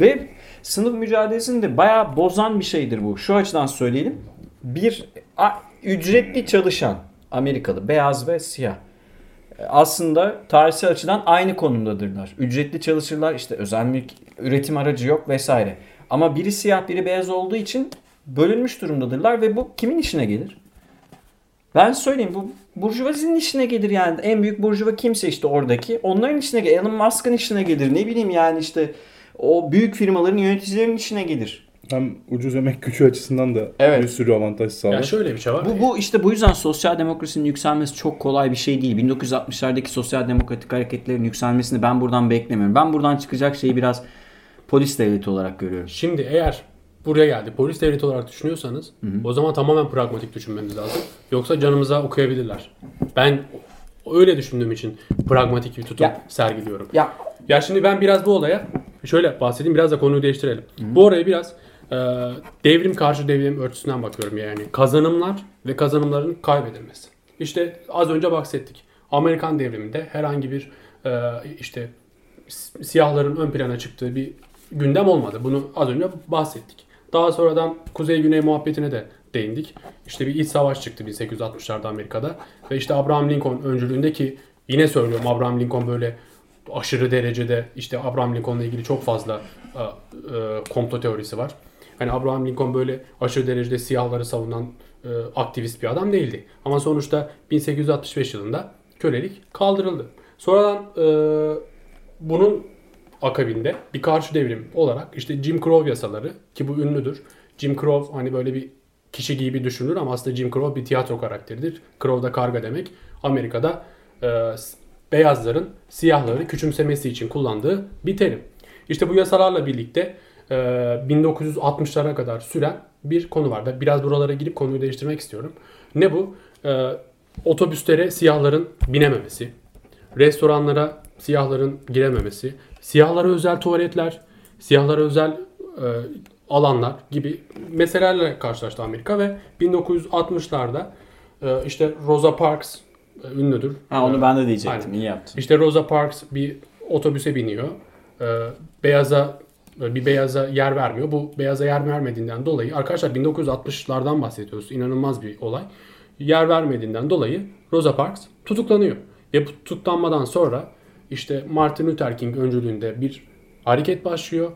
ve sınıf mücadelesini de bayağı bozan bir şeydir bu. Şu açıdan söyleyelim. Bir ücretli çalışan Amerikalı beyaz ve siyah aslında tarihsel açıdan aynı konumdadırlar. Ücretli çalışırlar işte özel mülk üretim aracı yok vesaire. Ama biri siyah biri beyaz olduğu için bölünmüş durumdadırlar ve bu kimin işine gelir? Ben söyleyeyim bu burjuvazinin işine gelir yani. En büyük burjuva kimse işte oradaki. Onların işine gelir. Elon Musk'ın işine gelir. Ne bileyim yani işte o büyük firmaların yöneticilerinin işine gelir. Hem ucuz emek gücü açısından da evet. bir sürü avantaj sağlar. Ya şöyle bir şey var. Bu, bu işte bu yüzden sosyal demokrasinin yükselmesi çok kolay bir şey değil. 1960'lardaki sosyal demokratik hareketlerin yükselmesini ben buradan beklemiyorum. Ben buradan çıkacak şeyi biraz polis devleti olarak görüyorum. Şimdi eğer buraya geldi polis devleti olarak düşünüyorsanız hı hı. o zaman tamamen pragmatik düşünmemiz lazım. Yoksa canımıza okuyabilirler. Ben öyle düşündüğüm için pragmatik bir tutum ya. sergiliyorum. Ya. ya şimdi ben biraz bu olaya şöyle bahsedeyim biraz da konuyu değiştirelim. Hı hı. Bu oraya biraz devrim karşı devrim örtüsünden bakıyorum yani. Kazanımlar ve kazanımların kaybedilmesi. İşte az önce bahsettik. Amerikan devriminde herhangi bir e, işte siyahların ön plana çıktığı bir gündem olmadı. Bunu az önce bahsettik. Daha sonradan Kuzey-Güney muhabbetine de değindik. İşte bir iç savaş çıktı 1860'larda Amerika'da. Ve işte Abraham Lincoln öncülüğündeki yine söylüyorum Abraham Lincoln böyle aşırı derecede işte Abraham Lincoln'la ilgili çok fazla e, e, komplo teorisi var. Hani Abraham Lincoln böyle aşırı derecede siyahları savunan e, aktivist bir adam değildi. Ama sonuçta 1865 yılında kölelik kaldırıldı. Sonradan e, bunun akabinde bir karşı devrim olarak işte Jim Crow yasaları ki bu ünlüdür. Jim Crow hani böyle bir kişi gibi düşünülür ama aslında Jim Crow bir tiyatro karakteridir. Crow da karga demek. Amerika'da e, beyazların siyahları küçümsemesi için kullandığı bir terim. İşte bu yasalarla birlikte 1960'lara ee, kadar süren bir konu var. Biraz buralara girip konuyu değiştirmek istiyorum. Ne bu? Ee, otobüslere siyahların binememesi, restoranlara siyahların girememesi, siyahlara özel tuvaletler, siyahlara özel e, alanlar gibi meselelerle karşılaştı Amerika ve 1960'larda e, işte Rosa Parks e, ünlüdür. Ha, onu ben de diyecektim. Aynen. İyi yaptın. İşte Rosa Parks bir otobüse biniyor. Beyaza bir beyaza yer vermiyor. Bu beyaza yer vermediğinden dolayı arkadaşlar 1960'lardan bahsediyoruz. İnanılmaz bir olay. Yer vermediğinden dolayı Rosa Parks tutuklanıyor. Ve bu tutuklanmadan sonra işte Martin Luther King öncülüğünde bir hareket başlıyor.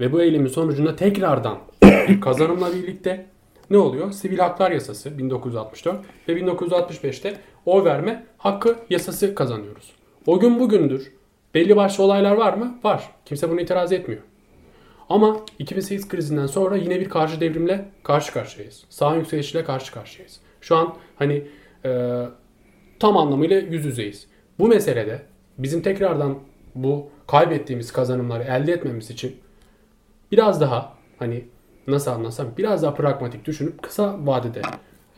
Ve bu eylemin sonucunda tekrardan kazanımla birlikte ne oluyor? Sivil Haklar Yasası 1964 ve 1965'te oy verme hakkı yasası kazanıyoruz. O gün bugündür. Belli başlı olaylar var mı? Var. Kimse bunu itiraz etmiyor. Ama 2008 krizinden sonra yine bir karşı devrimle karşı karşıyayız. Sağ yükselişiyle karşı karşıyayız. Şu an hani e, tam anlamıyla yüz yüzeyiz. Bu meselede bizim tekrardan bu kaybettiğimiz kazanımları elde etmemiz için biraz daha hani nasıl anlasam biraz daha pragmatik düşünüp kısa vadede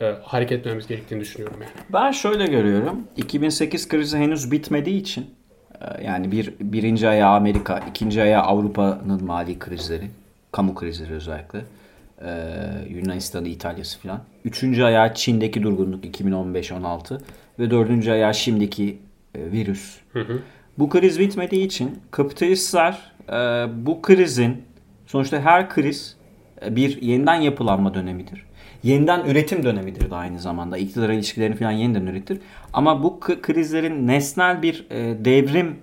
e, hareket etmemiz gerektiğini düşünüyorum yani. Ben şöyle görüyorum. 2008 krizi henüz bitmediği için yani bir birinci ayağı Amerika, ikinci ayağı Avrupa'nın mali krizleri, kamu krizleri özellikle. E, Yunanistan'ı, İtalya'sı falan. Üçüncü ayağı Çin'deki durgunluk 2015-16 ve dördüncü ayağı şimdiki e, virüs. Bu kriz bitmediği için kapitalistler e, bu krizin sonuçta her kriz e, bir yeniden yapılanma dönemidir. Yeniden üretim dönemidir de aynı zamanda. İktidar ilişkilerini falan yeniden üretir. Ama bu krizlerin nesnel bir e, devrim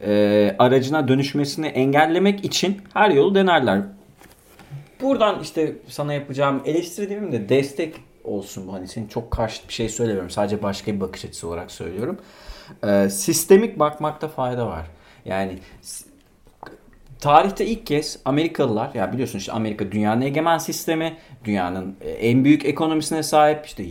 e, aracına dönüşmesini engellemek için her yolu denerler. Buradan işte sana yapacağım eleştiri de destek olsun bu. Hani senin çok karşıt bir şey söylemiyorum. Sadece başka bir bakış açısı olarak söylüyorum. Ee, sistemik bakmakta fayda var. Yani tarihte ilk kez Amerikalılar ya biliyorsun işte Amerika dünyanın egemen sistemi, dünyanın e, en büyük ekonomisine sahip işte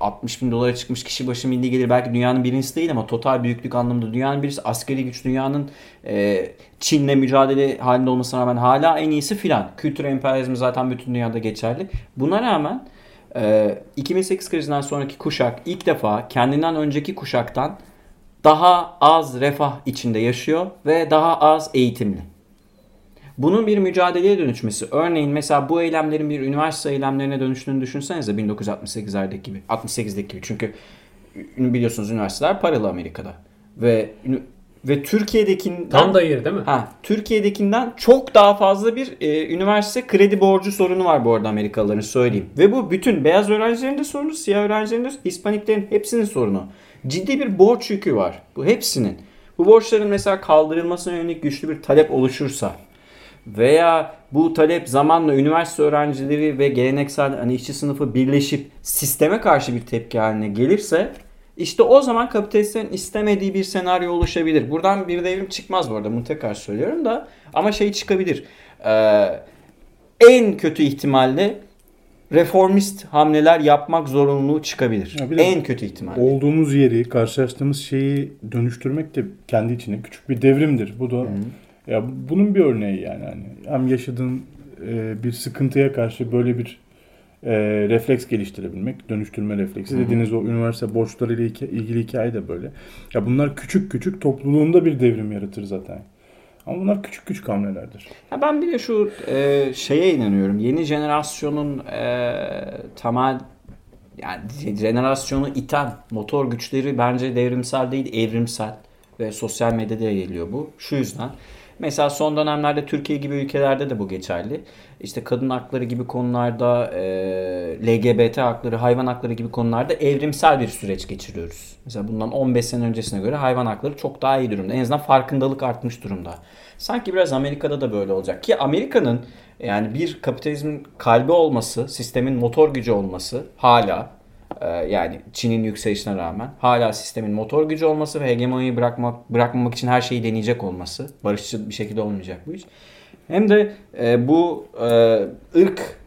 60 bin dolara çıkmış kişi başı milli gelir belki dünyanın birincisi değil ama total büyüklük anlamında dünyanın birisi askeri güç dünyanın e, Çin'le mücadele halinde olmasına rağmen hala en iyisi filan. Kültür emperyalizmi zaten bütün dünyada geçerli. Buna rağmen e, 2008 krizinden sonraki kuşak ilk defa kendinden önceki kuşaktan daha az refah içinde yaşıyor ve daha az eğitimli. Bunun bir mücadeleye dönüşmesi. Örneğin mesela bu eylemlerin bir üniversite eylemlerine dönüştüğünü düşünsenize 1968'lerdeki gibi. 68'deki gibi. Çünkü biliyorsunuz üniversiteler paralı Amerika'da. Ve ve Türkiye'dekinden Tam da yeri değil mi? Ha, Türkiye'dekinden çok daha fazla bir e, üniversite kredi borcu sorunu var bu arada Amerikalıların söyleyeyim. Ve bu bütün beyaz öğrencilerin de sorunu, siyah öğrencilerin de, Hispaniklerin hepsinin sorunu. Ciddi bir borç yükü var. Bu hepsinin. Bu borçların mesela kaldırılmasına yönelik güçlü bir talep oluşursa veya bu talep zamanla üniversite öğrencileri ve geleneksel hani işçi sınıfı birleşip sisteme karşı bir tepki haline gelirse işte o zaman kapitalistlerin istemediği bir senaryo oluşabilir. Buradan bir devrim çıkmaz bu arada bunu tekrar söylüyorum da ama şey çıkabilir. Ee, en kötü ihtimalle reformist hamleler yapmak zorunluluğu çıkabilir. Ya en kötü ihtimalle. Olduğumuz yeri, karşılaştığımız şeyi dönüştürmek de kendi içine küçük bir devrimdir. Bu da ya bunun bir örneği yani hani hem yaşadığın e, bir sıkıntıya karşı böyle bir e, refleks geliştirebilmek, dönüştürme refleksi. Dediğiniz o üniversite borçlarıyla hikaye- ilgili hikaye de böyle. Ya bunlar küçük küçük topluluğunda bir devrim yaratır zaten. Ama bunlar küçük küçük hamlelerdir. Ya ben bir de şu e, şeye inanıyorum. Yeni jenerasyonun e, temel yani jenerasyonu iten motor güçleri bence devrimsel değil evrimsel ve sosyal medyada geliyor bu. Şu yüzden. Mesela son dönemlerde Türkiye gibi ülkelerde de bu geçerli. İşte kadın hakları gibi konularda, e, LGBT hakları, hayvan hakları gibi konularda evrimsel bir süreç geçiriyoruz. Mesela bundan 15 sene öncesine göre hayvan hakları çok daha iyi durumda. En azından farkındalık artmış durumda. Sanki biraz Amerika'da da böyle olacak. Ki Amerika'nın yani bir kapitalizmin kalbi olması, sistemin motor gücü olması hala yani Çin'in yükselişine rağmen hala sistemin motor gücü olması ve hegemonyayı bırakmak bırakmamak için her şeyi deneyecek olması. Barışçıl bir şekilde olmayacak bu iş. Hem de e, bu e, ırk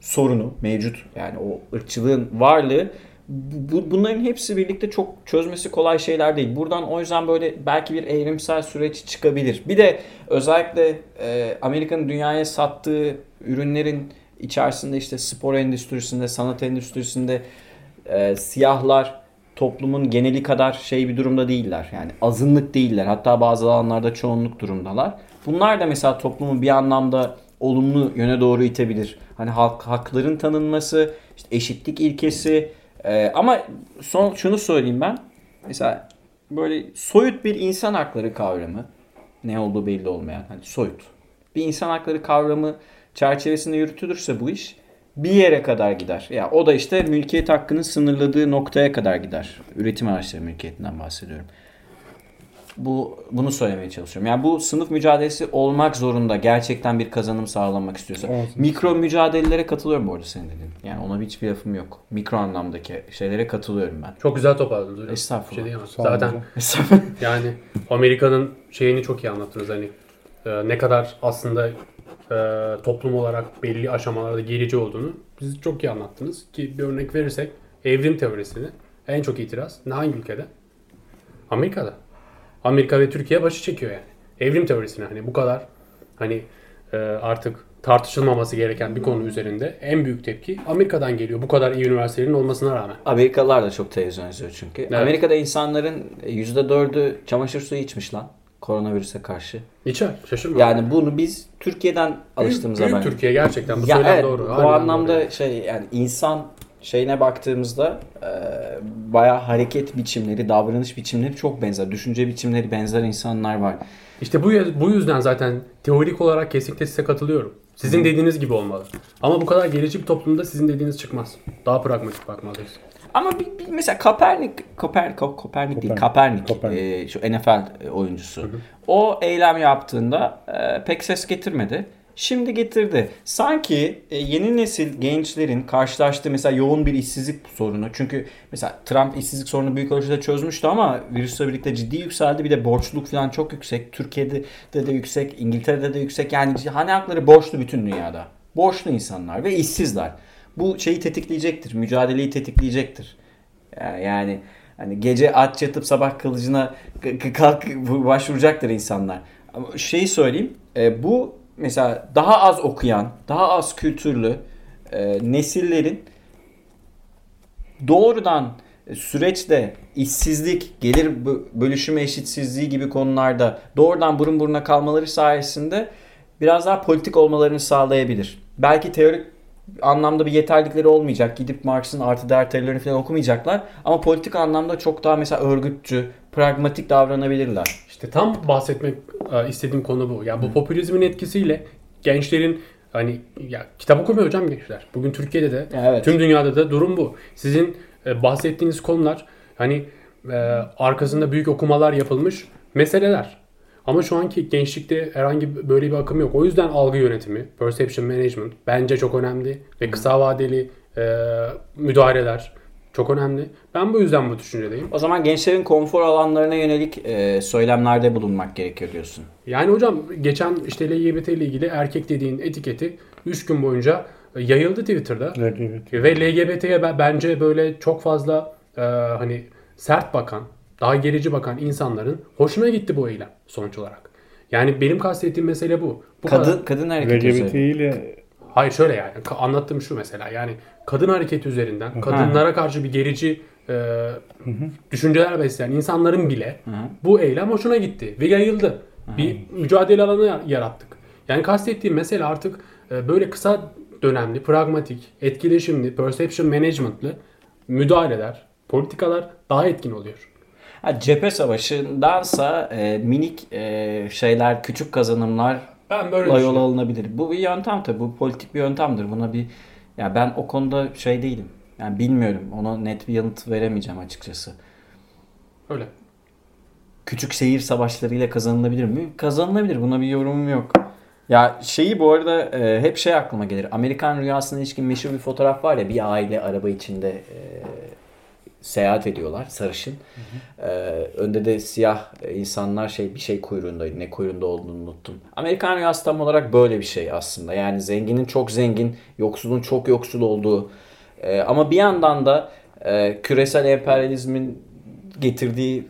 sorunu mevcut. Yani o ırkçılığın varlığı bu, bunların hepsi birlikte çok çözmesi kolay şeyler değil. Buradan o yüzden böyle belki bir evrimsel süreç çıkabilir. Bir de özellikle e, Amerika'nın dünyaya sattığı ürünlerin içerisinde işte spor endüstrisinde, sanat endüstrisinde e, siyahlar toplumun geneli kadar şey bir durumda değiller. Yani azınlık değiller. Hatta bazı alanlarda çoğunluk durumdalar. Bunlar da mesela toplumu bir anlamda olumlu yöne doğru itebilir. Hani halk hakların tanınması, işte eşitlik ilkesi. e, ama son şunu söyleyeyim ben. Mesela böyle soyut bir insan hakları kavramı ne olduğu belli olmayan hani soyut. Bir insan hakları kavramı çerçevesinde yürütülürse bu iş bir yere kadar gider. Ya o da işte mülkiyet hakkının sınırladığı noktaya kadar gider. Üretim araçları mülkiyetinden bahsediyorum. Bu bunu söylemeye çalışıyorum. Yani bu sınıf mücadelesi olmak zorunda. Gerçekten bir kazanım sağlamak istiyorsa. Evet. Mikro mücadelelere katılıyorum bu arada senin dediğin. Yani ona hiçbir lafım yok. Mikro anlamdaki şeylere katılıyorum ben. Çok güzel toparladınız hocam. Estağfurullah. Şey Zaten hocam. yani Amerika'nın şeyini çok iyi anlattınız hani e, ne kadar aslında e, toplum olarak belli aşamalarda gerici olduğunu bizi çok iyi anlattınız ki bir örnek verirsek evrim teorisini en çok itiraz ne hangi ülkede? Amerika'da. Amerika ve Türkiye başı çekiyor yani. Evrim teorisine hani bu kadar hani e, artık tartışılmaması gereken bir konu üzerinde en büyük tepki Amerika'dan geliyor. Bu kadar iyi üniversitelerin olmasına rağmen. Amerikalılar da çok televizyon izliyor çünkü. Evet. Amerika'da insanların %4'ü çamaşır suyu içmiş lan koronavirüse karşı. İçer. Şaşırma. Yani bunu biz Türkiye'den alıştığımız büyük, zaman. büyük Türkiye gerçekten. Bu ya söylem evet, doğru. Bu anlamda doğru. şey yani insan şeyine baktığımızda e, bayağı hareket biçimleri, davranış biçimleri çok benzer. Düşünce biçimleri benzer insanlar var. İşte bu, bu yüzden zaten teorik olarak kesinlikle size katılıyorum. Sizin dediğiniz gibi olmalı. Ama bu kadar gerici bir toplumda sizin dediğiniz çıkmaz. Daha pragmatik bakmalıyız. Ama bir, bir mesela Kaepernick, Koper, Ko- Kopernik değil, Kaepernick, Kopernik. e, şu NFL oyuncusu. O eylem yaptığında e, pek ses getirmedi. Şimdi getirdi. Sanki e, yeni nesil gençlerin karşılaştığı mesela yoğun bir işsizlik sorunu. Çünkü mesela Trump işsizlik sorunu büyük ölçüde çözmüştü ama virüsle birlikte ciddi yükseldi. Bir de borçluluk falan çok yüksek. Türkiye'de de, de yüksek, İngiltere'de de yüksek. Yani hani hakları borçlu bütün dünyada. Borçlu insanlar ve işsizler. Bu şeyi tetikleyecektir. Mücadeleyi tetikleyecektir. Ya- Yani hani gece aç yatıp sabah kılıcına kalk başvuracaktır insanlar. Ama şeyi söyleyeyim. e, bu mesela daha az okuyan, daha az kültürlü e, nesillerin doğrudan süreçte işsizlik, gelir bö- bölüşümü eşitsizliği gibi konularda doğrudan burun buruna kalmaları sayesinde biraz daha politik olmalarını sağlayabilir. Belki teorik anlamda bir yeterlikleri olmayacak. Gidip Marx'ın artı değer teorilerini falan okumayacaklar. Ama politik anlamda çok daha mesela örgütçü, pragmatik davranabilirler. İşte tam bahsetmek e, istediğim konu bu. Ya bu popülizmin etkisiyle gençlerin hani ya kitap okumuyor hocam gençler. Bugün Türkiye'de de Evet. tüm dünyada da durum bu. Sizin e, bahsettiğiniz konular hani e, arkasında büyük okumalar yapılmış meseleler. Ama şu anki gençlikte herhangi böyle bir akım yok. O yüzden algı yönetimi, perception management bence çok önemli ve kısa vadeli e, müdahaleler çok önemli. Ben bu yüzden bu düşüncedeyim. O zaman gençlerin konfor alanlarına yönelik e, söylemlerde bulunmak gerekiyor diyorsun. Yani hocam geçen işte LGBT ile ilgili erkek dediğin etiketi 3 gün boyunca yayıldı Twitter'da. LGBT. Ve LGBT'ye be- bence böyle çok fazla e, hani sert bakan, daha gerici bakan insanların hoşuna gitti bu eylem sonuç olarak. Yani benim kastettiğim mesele bu. bu Kadın kadar- kadın hareketi LGBT ile Hayır şöyle yani anlattığım şu mesela yani kadın hareketi üzerinden kadınlara karşı bir gerici e, düşünceler besleyen insanların bile bu eylem hoşuna gitti ve yayıldı. Bir mücadele alanı yar- yarattık. Yani kastettiğim mesele artık e, böyle kısa dönemli, pragmatik, etkileşimli, perception management'lı müdahaleler, politikalar daha etkin oluyor. Ha, cephe savaşındansa e, minik e, şeyler, küçük kazanımlar Ben böyle yol alınabilir. Bu bir yöntem tabii. Bu politik bir yöntemdir. Buna bir ya ben o konuda şey değilim. Yani bilmiyorum. Ona net bir yanıt veremeyeceğim açıkçası. Öyle. Küçük şehir savaşlarıyla kazanılabilir mi? Kazanılabilir. Buna bir yorumum yok. Ya şeyi bu arada e, hep şey aklıma gelir. Amerikan rüyasına ilişkin meşhur bir fotoğraf var ya bir aile araba içinde e, seyahat ediyorlar sarışın. E, önde de siyah insanlar şey bir şey kuyruğundaydı. Ne kuyruğunda olduğunu unuttum. Amerikan rüyası tam olarak böyle bir şey aslında. Yani zenginin çok zengin, yoksulun çok yoksul olduğu. E, ama bir yandan da e, küresel emperyalizmin getirdiği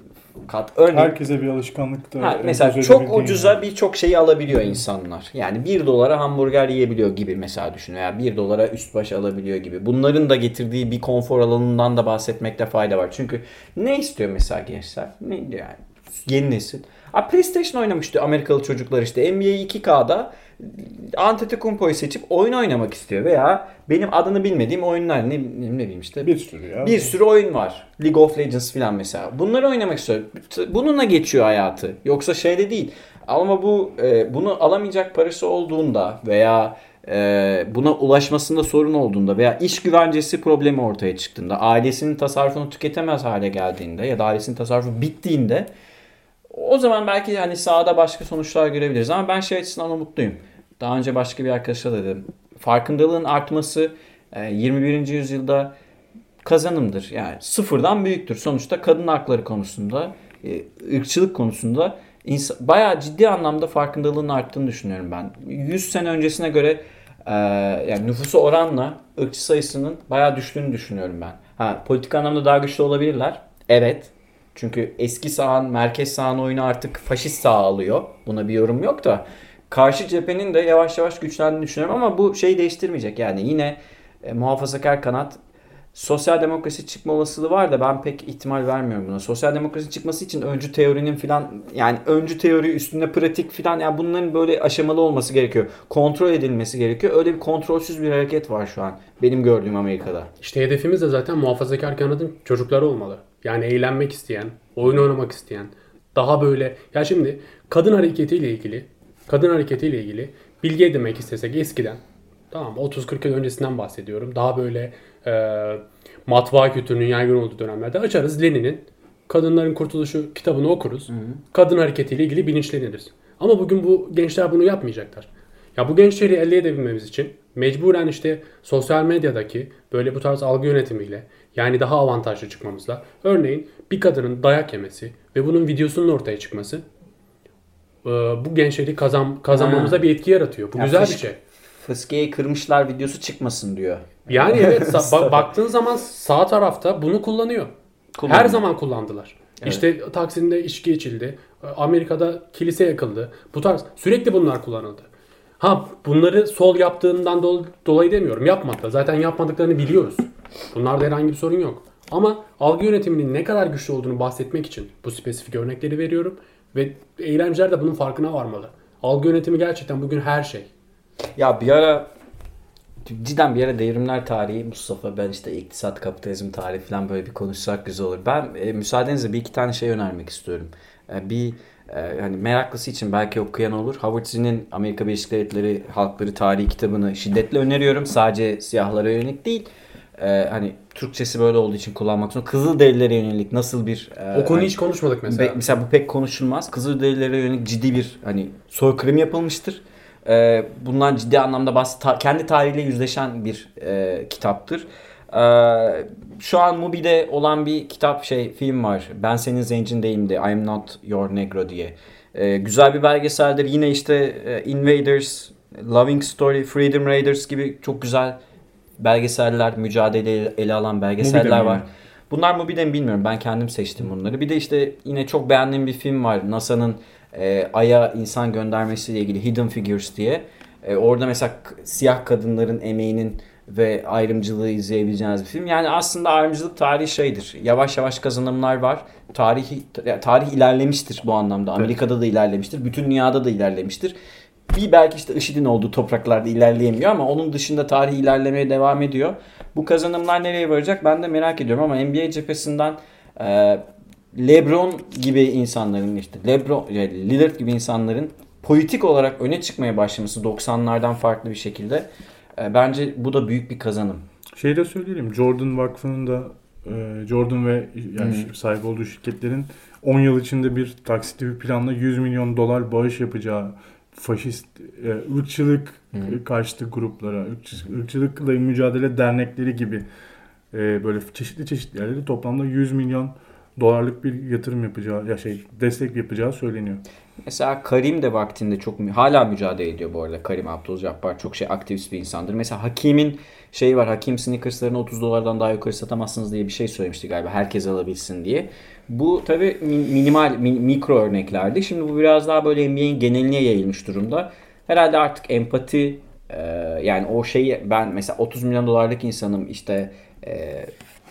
kat örneğin herkese bir alışkanlık da Ha, mesela çok ucuza yani. birçok şeyi alabiliyor insanlar. Yani 1 dolara hamburger yiyebiliyor gibi mesela düşün. Veya 1 dolara üst baş alabiliyor gibi. Bunların da getirdiği bir konfor alanından da bahsetmekte fayda var. Çünkü ne istiyor mesela gençler? Ne yani yeni nesil. Ha, PlayStation oynamıştı Amerikalı çocuklar işte. NBA 2K'da Antetokounmpo'yu seçip oyun oynamak istiyor. Veya benim adını bilmediğim oyunlar ne, ne bileyim işte. bir sürü ya. Bir sürü oyun var. League of Legends falan mesela. Bunları oynamak istiyor. Bununla geçiyor hayatı. Yoksa şeyde değil. Ama bu e, bunu alamayacak parası olduğunda veya e, buna ulaşmasında sorun olduğunda veya iş güvencesi problemi ortaya çıktığında, ailesinin tasarrufunu tüketemez hale geldiğinde ya da ailesinin tasarrufu bittiğinde o zaman belki hani sahada başka sonuçlar görebiliriz. Ama ben şey açısından umutluyum. Daha önce başka bir arkadaşa da dedim. Farkındalığın artması e, 21. yüzyılda kazanımdır. Yani sıfırdan büyüktür. Sonuçta kadın hakları konusunda, e, ırkçılık konusunda ins- bayağı ciddi anlamda farkındalığın arttığını düşünüyorum ben. 100 sene öncesine göre e, yani nüfusu oranla ırkçı sayısının bayağı düştüğünü düşünüyorum ben. Ha, politik anlamda daha güçlü olabilirler. Evet. Çünkü eski sağın, merkez sağın oyunu artık faşist sağ alıyor. Buna bir yorum yok da karşı cephenin de yavaş yavaş güçlendiğini düşünüyorum ama bu şey değiştirmeyecek. Yani yine e, muhafazakar kanat sosyal demokrasi çıkma olasılığı var da ben pek ihtimal vermiyorum buna. Sosyal demokrasi çıkması için öncü teorinin filan yani öncü teori üstünde pratik filan yani bunların böyle aşamalı olması gerekiyor. Kontrol edilmesi gerekiyor. Öyle bir kontrolsüz bir hareket var şu an benim gördüğüm Amerika'da. İşte hedefimiz de zaten muhafazakar kanadın çocukları olmalı. Yani eğlenmek isteyen, oyun oynamak isteyen, daha böyle ya şimdi kadın hareketiyle ilgili, kadın hareketiyle ilgili bilgi edinmek istesek eskiden tamam 30-40 yıl öncesinden bahsediyorum. Daha böyle e, matbaa kültürünün yaygın olduğu dönemlerde açarız Lenin'in Kadınların Kurtuluşu kitabını okuruz. Kadın hareketiyle ilgili bilinçleniriz. Ama bugün bu gençler bunu yapmayacaklar. Ya bu gençleri elde edebilmemiz için mecburen işte sosyal medyadaki böyle bu tarz algı yönetimiyle yani daha avantajlı çıkmamızla örneğin bir kadının dayak yemesi ve bunun videosunun ortaya çıkması e, bu gençleri kazan, kazanmamıza Ha. bir etki yaratıyor. Bu Ya güzel bir fış- şey. Fıskiyeyi kırmışlar videosu çıkmasın diyor. Yani evet ba- baktığın zaman sağ tarafta bunu kullanıyor. Kullanıyor. Her zaman kullandılar. İşte Taksim'de içki içildi. Amerika'da kilise yakıldı. Bu tarz sürekli bunlar kullanıldı. Ha bunları sol yaptığından dol- dolayı demiyorum. Yapmadı. Zaten yapmadıklarını biliyoruz. Bunlarda herhangi bir sorun yok. Ama algı yönetiminin ne kadar güçlü olduğunu bahsetmek için bu spesifik örnekleri veriyorum. Ve eylemciler de bunun farkına varmalı. Algı yönetimi gerçekten bugün her şey. Ya bir ara cidden bir ara devrimler tarihi Mustafa ben işte iktisat kapitalizm tarihi falan böyle bir konuşsak güzel olur. Ben e, müsaadenizle bir iki tane şey önermek istiyorum. E, bir hani meraklısı için belki okuyan olur. Howard Zinn'in Amerika Birleşik Devletleri Halkları Tarihi kitabını şiddetle öneriyorum. Sadece siyahlara yönelik değil. E, hani Türkçesi böyle olduğu için kullanmak zorunda. Kızılderililere yönelik nasıl bir e, O konuyu hani- hiç konuşmadık Be- mesela. mesela bu pek konuşulmaz. Kızılderililere yönelik ciddi bir hani soykırım yapılmıştır. Ee, bundan ciddi anlamda bahs ta- kendi tarihiyle yüzleşen bir e, kitaptır. Ee, şu an Mubi'de olan bir kitap şey film var. Ben senin zencin değilim de I am not your negro diye. Ee, güzel bir belgeseldir. Yine işte e, Invaders, Loving Story, Freedom Raiders gibi çok güzel belgeseller, mücadele ele alan belgeseller var. Bunlar Mubi'de mi bilmiyorum. Ben kendim seçtim bunları. Bir de işte yine çok beğendiğim bir film var. NASA'nın e, Ay'a insan göndermesiyle ilgili Hidden Figures diye. E, orada mesela siyah kadınların emeğinin ve ayrımcılığı izleyebileceğiniz bir film. Yani aslında ayrımcılık tarihi şeydir. Yavaş yavaş kazanımlar var. Tarihi tarih ilerlemiştir bu anlamda. Amerika'da da ilerlemiştir. Bütün dünyada da ilerlemiştir. Bir belki işte IŞİD'in olduğu topraklarda ilerleyemiyor ama onun dışında tarih ilerlemeye devam ediyor. Bu kazanımlar nereye varacak ben de merak ediyorum ama NBA cephesinden e, LeBron gibi insanların işte LeBron, yani Lillard gibi insanların politik olarak öne çıkmaya başlaması 90'lardan farklı bir şekilde e, bence bu da büyük bir kazanım. Şey de söyleyelim. Jordan Vakfı'nın da e, Jordan ve yani sahip olduğu şirketlerin 10 yıl içinde bir taksitli bir planla 100 milyon dolar bağış yapacağı faşist e, ırkçılık e, karşıtı gruplara, ırkçı- ırkçılıkla mücadele dernekleri gibi e, böyle çeşitli çeşitli yerlere toplamda 100 milyon dolarlık bir yatırım yapacağı ya şey destek yapacağı söyleniyor. Mesela Karim de vaktinde çok hala mücadele ediyor bu arada. Karim Abdul-Jabbar çok şey aktivist bir insandır. Mesela Hakim'in şey var. Hakim sneakerslarını 30 dolardan daha yukarı satamazsınız diye bir şey söylemişti galiba. Herkes alabilsin diye. Bu tabi minimal mi- mikro örneklerdi. Şimdi bu biraz daha böyle NBA'in geneline yayılmış durumda. Herhalde artık empati e, yani o şeyi ben mesela 30 milyon dolarlık insanım işte e,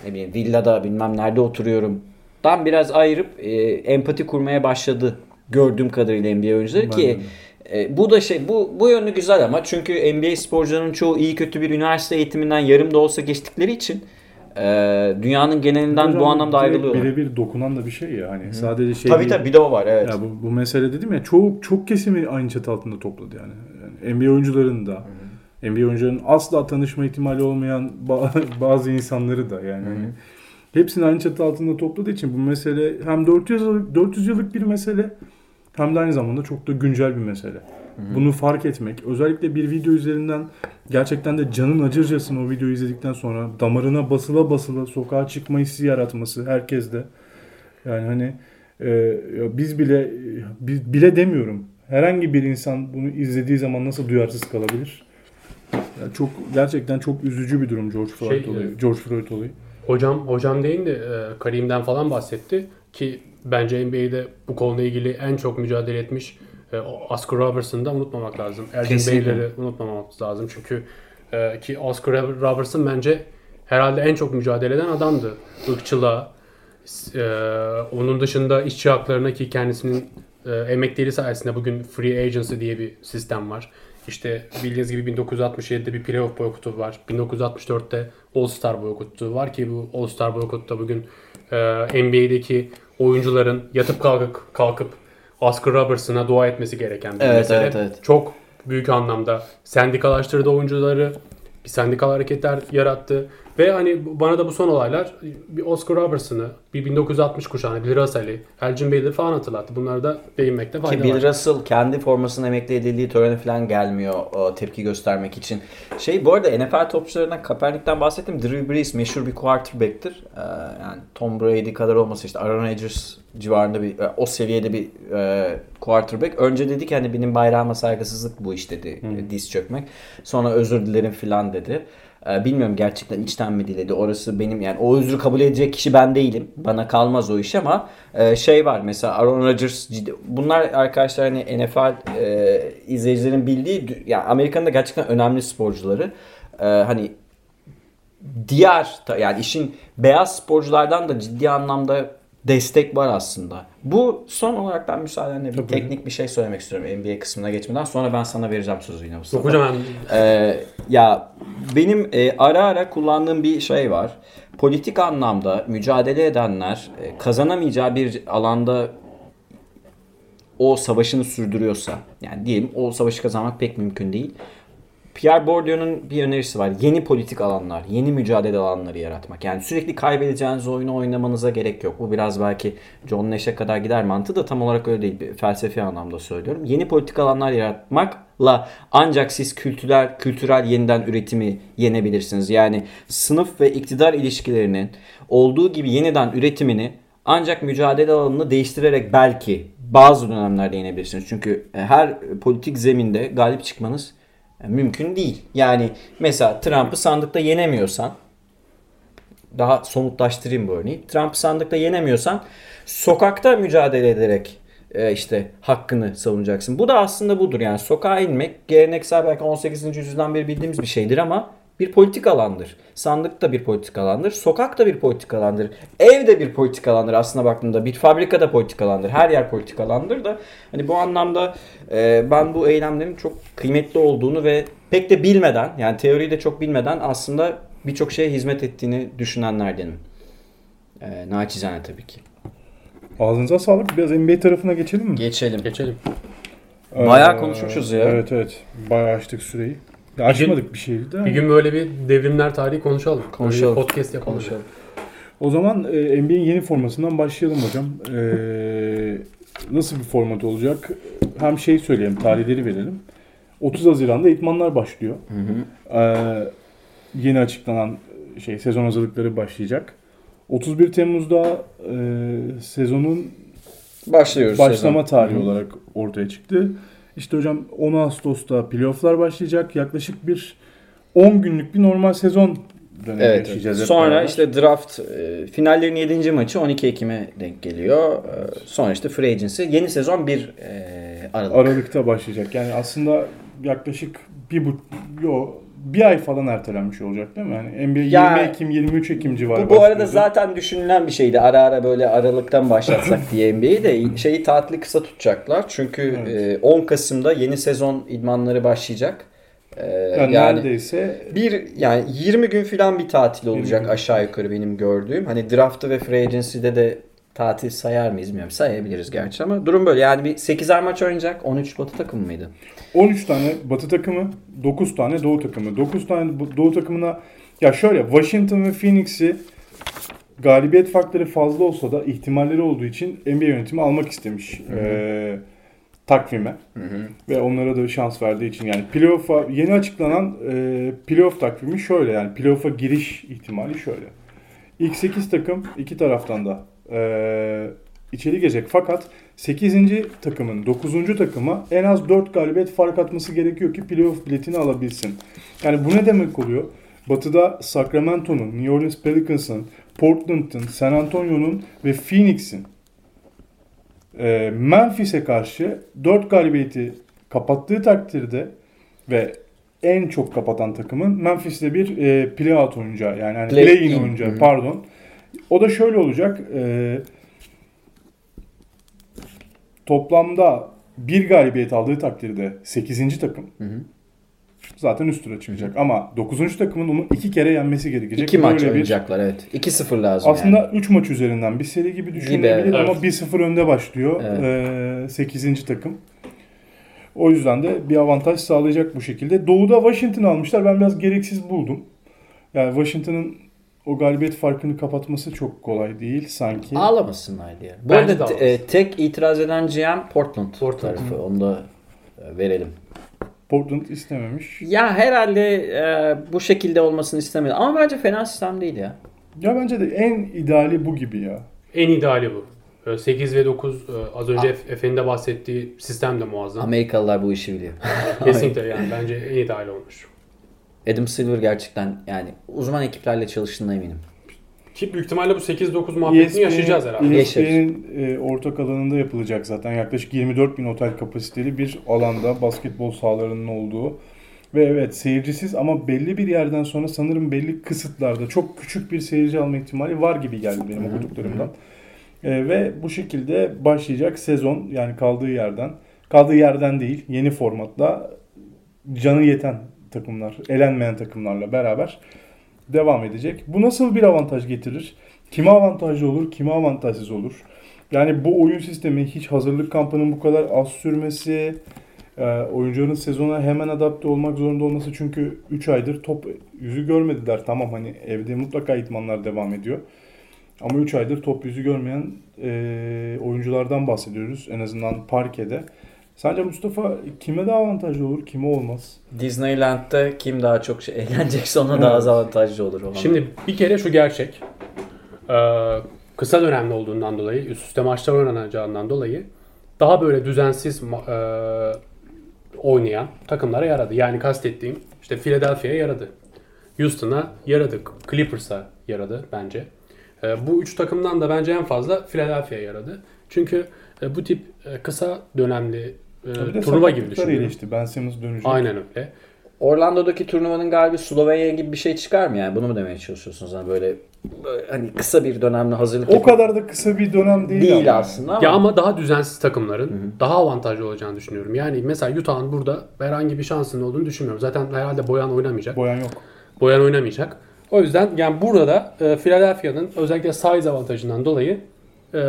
ne bileyim villada bilmem nerede oturuyorum dan biraz ayırıp e, empati kurmaya başladı gördüğüm kadarıyla NBA oyuncuları Ben ki e, bu da şey bu bu yönü güzel ama çünkü NBA sporcularının çoğu iyi kötü bir üniversite eğitiminden yarım da olsa geçtikleri için e, dünyanın genelinden Hocam bu anlamda ayrılıyorlar. Birebir dokunan da bir şey ya hani sadece şey Tabii değil. tabii bir de o var evet. Ya bu, bu mesele dedim ya çok çok kesimi aynı çatı altında topladı yani. yani NBA oyuncularının da NBA oyuncularının asla tanışma ihtimali olmayan ba- bazı insanları da yani. hani hepsini aynı çatı altında topladığı için bu mesele hem 400 yıllık 400 yıllık bir mesele hem de aynı zamanda çok da güncel bir mesele. Bunu fark etmek, özellikle bir video üzerinden gerçekten de canın acırcasına o videoyu izledikten sonra damarına basıla basıla sokağa çıkma hissi yaratması herkeste. Yani hani e, biz bile e, biz bile demiyorum. Herhangi bir insan bunu izlediği zaman nasıl duyarsız kalabilir? Ya çok gerçekten çok üzücü bir durum George Floyd Şey, olayı. e, George Floyd olayı. Hocam hocam değil de e, Karim'den falan bahsetti ki bence NBA'de bu konuyla ilgili en çok mücadele etmiş e, Oscar Robertson'ı da unutmamak lazım. Kesinlikle. Baylor'ı unutmamamız lazım. Çünkü e, ki Oscar Robertson bence herhalde en çok mücadele eden adamdı. Irkçılığa. E, onun dışında işçi haklarına ki kendisinin e, emekliliği sayesinde bugün Free Agency diye bir sistem var. İşte bildiğiniz gibi 1967'de bir playoff boykotu var. 1964'te All Star boykotu var ki bu All Star boykotta bugün e, NBA'deki oyuncuların yatıp kalkıp kalkıp Oscar Robertson'a dua etmesi gereken bir Evet, mesele. evet, evet. Çok büyük anlamda sendikalaştırdı oyuncuları. Bir sendikal hareketler yarattı. Ve hani bana da bu son olaylar bir Oscar Robertson'ı, bir 1960 kuşağını, Bill Russell'i, Elgin Baylor falan hatırlattı. Bunları da değinmekte Ki fayda Bill var. Russell kendi formasının emekli edildiği törene falan gelmiyor o tepki göstermek için. Şey bu arada NFL topçularından Kaepernick'ten bahsettim. Drew Brees meşhur bir quarterback'tir. Ee, yani Tom Brady kadar olmasa işte Aaron Rodgers civarında bir e, o seviyede bir e, quarterback. Önce dedi ki hani benim bayrağıma saygısızlık bu iş dedi. e, Diz çökmek. Sonra özür dilerim filan dedi. Ee, Bilmiyorum gerçekten içten mi diledi. Orası benim yani o özrü kabul edecek kişi ben değilim. Bana kalmaz o iş ama e, şey var mesela Aaron Rodgers bunlar arkadaşlar hani NFL e, izleyicilerin bildiği yani Amerika'nın da gerçekten önemli sporcuları. E, hani diğer yani işin beyaz sporculardan da ciddi anlamda destek var aslında. Bu son olarak ben müsaadenle bir Tabii. teknik bir şey söylemek istiyorum NBA kısmına geçmeden. Sonra ben sana vereceğim sözü yine Mustafa. Yok hocam ben Ee, ya benim e, ara ara kullandığım bir şey var. Politik anlamda mücadele edenler e, kazanamayacağı bir alanda o savaşını sürdürüyorsa yani diyelim o savaşı kazanmak pek mümkün değil. Pierre Bourdieu'nun bir önerisi var. Yeni politik alanlar, yeni mücadele alanları yaratmak. Yani sürekli kaybedeceğiniz oyunu oynamanıza gerek yok. Bu biraz belki John Nash'e kadar gider mantığı da tam olarak öyle değil. Bir felsefi anlamda söylüyorum. Yeni politik alanlar yaratmakla ancak siz kültürel kültürel yeniden üretimi yenebilirsiniz. Yani sınıf ve iktidar ilişkilerinin olduğu gibi yeniden üretimini ancak mücadele alanını değiştirerek belki bazı dönemlerde yenebilirsiniz. Çünkü her politik zeminde galip çıkmanız mümkün değil. Yani mesela Trump'ı sandıkta yenemiyorsan daha somutlaştırayım bu örneği. Trump'ı sandıkta yenemiyorsan sokakta mücadele ederek e, işte hakkını savunacaksın. Bu da aslında budur yani sokağa inmek geleneksel belki 18. yüzyıldan beri bildiğimiz bir şeydir ama bir politik alandır. Sandık da bir politik alandır. Sokak da bir politik alandır. Ev de bir politik alandır aslında baktığında. Bir fabrika da politik alandır. Her yer politik alandır da. Hani bu anlamda e, ben bu eylemlerin çok kıymetli olduğunu ve pek de bilmeden yani teoriyi de çok bilmeden aslında birçok şeye hizmet ettiğini düşünenlerdenim. E, naçizane tabii ki. Ağzınıza sağlık. Biraz NBA tarafına geçelim mi? Geçelim. geçelim. Bayağı konuşmuşuz ya. Evet evet. Bayağı açtık süreyi. Ya açmadık bir şeydi de. Bir gün böyle bir devrimler tarihi konuşalım. Böyle bir Konuşalım. podcast yapalım. Konuşalım. O zaman e, NBA'in yeni formasından başlayalım hocam. E, nasıl bir format olacak? Hem şey söyleyelim, tarihleri verelim. 30 Haziran'da idmanlar başlıyor. Hı hı. E, yeni açıklanan şey sezon hazırlıkları başlayacak. 31 Temmuz'da e, sezonun Başlıyoruz. başlama sezon. tarihi hı. olarak ortaya çıktı. İşte hocam 10 Ağustos'ta playofflar başlayacak. Yaklaşık bir 10 günlük bir normal sezon dönemi Evet. evet. yaşayacağız. Sonra beraber. işte draft e, finallerin 7. maçı 12 Ekim'e denk geliyor. E, sonra işte free agency. Yeni sezon 1 e, Aralık. Aralık'ta başlayacak. Yani aslında yaklaşık bir bu yo, bir ay falan ertelenmiş olacak değil mi? Yani NBA Ya- 20 Ekim 23 Ekim civarı Bu, bu arada başlıyordu. zaten düşünülen bir şeydi. Ara ara böyle Aralık'tan başlatsak diye NBA'yi de şeyi tatili kısa tutacaklar. Çünkü Evet. e, 10 Kasım'da yeni sezon idmanları başlayacak. E, yani, yani neredeyse bir yani 20 gün falan bir tatil olacak aşağı yukarı benim gördüğüm. Hani draft'ı ve free agency'de de tatil sayar mıyız bilmiyorum. Sayabiliriz gerçi ama durum böyle. Yani bir 8'er maç oynayacak. 13 batı takımı mıydı? 13 tane Batı takımı, 9 tane Doğu takımı. 9 tane Doğu takımına ya şöyle Washington ve Phoenix'i galibiyet faktörü fazla olsa da ihtimalleri olduğu için NBA yönetimi almak istemiş eee, takvime. Ve onlara da şans verdiği için yani playoff'a yeni açıklanan eee playoff takvimi şöyle yani playoff'a giriş ihtimali şöyle. İlk 8 takım iki taraftan da eee içeri girecek fakat 8. takımın 9. takıma en az 4 galibiyet fark atması gerekiyor ki playoff biletini alabilsin. Yani bu ne demek oluyor? Batı'da Sacramento'nun, New Orleans Pelicans'ın, Portland'ın, San Antonio'nun ve Phoenix'in e, Memphis'e karşı 4 galibiyeti kapattığı takdirde ve en çok kapatan takımın Memphis'te bir e, play-out oyuncağı yani Play play-in in. oyuncağı pardon. O da şöyle olacak. E, toplamda bir galibiyet aldığı takdirde 8. takım Hı hı. zaten üst tura çıkacak. Ama 9. takımın onu iki kere yenmesi gerekecek. İki maç bir- oynayacaklar evet. 2-0 lazım aslında yani. 3 maç üzerinden bir seri gibi düşünülebilir evet. ama Evet. 1-0 önde başlıyor Evet. 8. takım. O yüzden de bir avantaj sağlayacak bu şekilde. Doğu'da Washington almışlar. Ben biraz gereksiz buldum. Yani Washington'ın o galibiyet farkını kapatması çok kolay değil sanki. Ağlamasınlar diye. Bu Bence de arada e, tek itiraz eden GM Portland, Portland. tarafı. Onu da e, verelim. Portland istememiş. Ya herhalde e, bu şekilde olmasını istemedi. Ama bence fena sistem değil ya. Ya bence de en ideali bu gibi ya. En ideali bu. Ee, 8 ve 9 e, az önce Efe- Efe'nin de bahsettiği sistem de muazzam. Amerikalılar bu işi biliyor. Kesinlikle yani bence en ideali olmuş. Adam Silver gerçekten yani uzman ekiplerle çalıştığına eminim. Ki büyük ihtimalle bu 8-9 muhabbetini yaşayacağız herhalde. ESPN'in e, ortak alanında yapılacak zaten. Yaklaşık 24 bin otel kapasiteli bir alanda basketbol sahalarının olduğu. Ve evet seyircisiz ama belli bir yerden sonra sanırım belli kısıtlarda çok küçük bir seyirci alma ihtimali var gibi geldi benim okuduklarımdan. E, ve bu şekilde başlayacak sezon yani kaldığı yerden, kaldığı yerden değil yeni formatla canı yeten takımlar, elenmeyen takımlarla beraber devam edecek. Bu nasıl bir avantaj getirir? Kime avantajlı olur, kime avantajsız olur? Yani bu oyun sistemi hiç hazırlık kampının bu kadar az sürmesi, e, oyuncuların sezona hemen adapte olmak zorunda olması çünkü 3 aydır top yüzü görmediler. Tamam hani evde mutlaka itmanlar devam ediyor. Ama 3 aydır top yüzü görmeyen e, oyunculardan bahsediyoruz. En azından parkede. Sence Mustafa kime daha avantajlı olur, kime olmaz? Disneyland'da kim daha çok şey eğlenecekse ona daha az avantajlı olur. Olan. Şimdi bir kere şu gerçek. Ee, kısa dönemli olduğundan dolayı, üst üste maçlar oynanacağından dolayı daha böyle düzensiz e, oynayan takımlara yaradı. Yani kastettiğim işte Philadelphia'ya yaradı. Houston'a yaradı. Clippers'a yaradı bence. E, bu üç takımdan da bence en fazla Philadelphia'ya yaradı. Çünkü e, bu tip e, kısa dönemli e, turnuva gibi düşünüyorum. iyileşti. Ben Simmons dönecek. Aynen öyle. Orlando'daki turnuvanın galibi Slovenya gibi bir şey çıkar mı yani? Bunu mu demeye çalışıyorsunuz? Hani böyle, hani kısa bir dönemli hazırlık O kadar da kısa bir dönem değil, değil ama. aslında ama. Ya ama daha düzensiz takımların daha avantajlı olacağını düşünüyorum. Yani mesela Utah'ın burada herhangi bir şansının olduğunu düşünmüyorum. Zaten herhalde Boyan oynamayacak. Boyan yok. Boyan oynamayacak. O yüzden yani burada da e, Philadelphia'nın özellikle size avantajından dolayı e,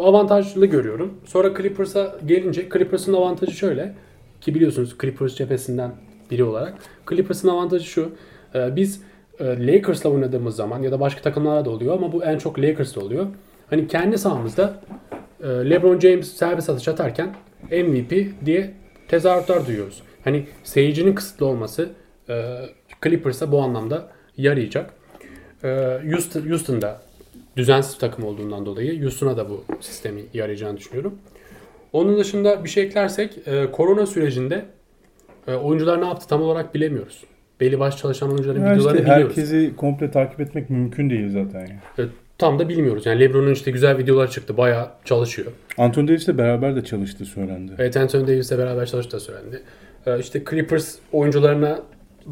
avantajlı görüyorum. Sonra Clippers'a gelince Clippers'ın avantajı şöyle ki biliyorsunuz Clippers cephesinden biri olarak Clippers'ın avantajı şu. e, biz e, Lakers'la oynadığımız zaman ya da başka takımlarla da oluyor ama bu en çok Lakers'la oluyor. Hani kendi sahamızda e, LeBron James servis atış atarken MVP diye tezahüratlar duyuyoruz. Hani seyircinin kısıtlı olması Clippers'a bu anlamda yarayacak. Houston, Houston'da düzensiz takım olduğundan dolayı Houston'a da bu sistemi yarayacağını düşünüyorum. Onun dışında bir şey eklersek e, korona sürecinde e, oyuncular ne yaptı tam olarak bilemiyoruz. Belli başlı çalışan oyuncuların Ya videolarını işte biliyoruz. herkesi komple takip etmek mümkün değil zaten. Yani. E, tam da bilmiyoruz. Yani LeBron'un işte güzel videolar çıktı. Bayağı çalışıyor. Anthony Davis'le beraber de çalıştı söylendi. Evet Anthony Davis'le beraber çalıştığı da söylendi. Ee, işte Clippers oyuncularına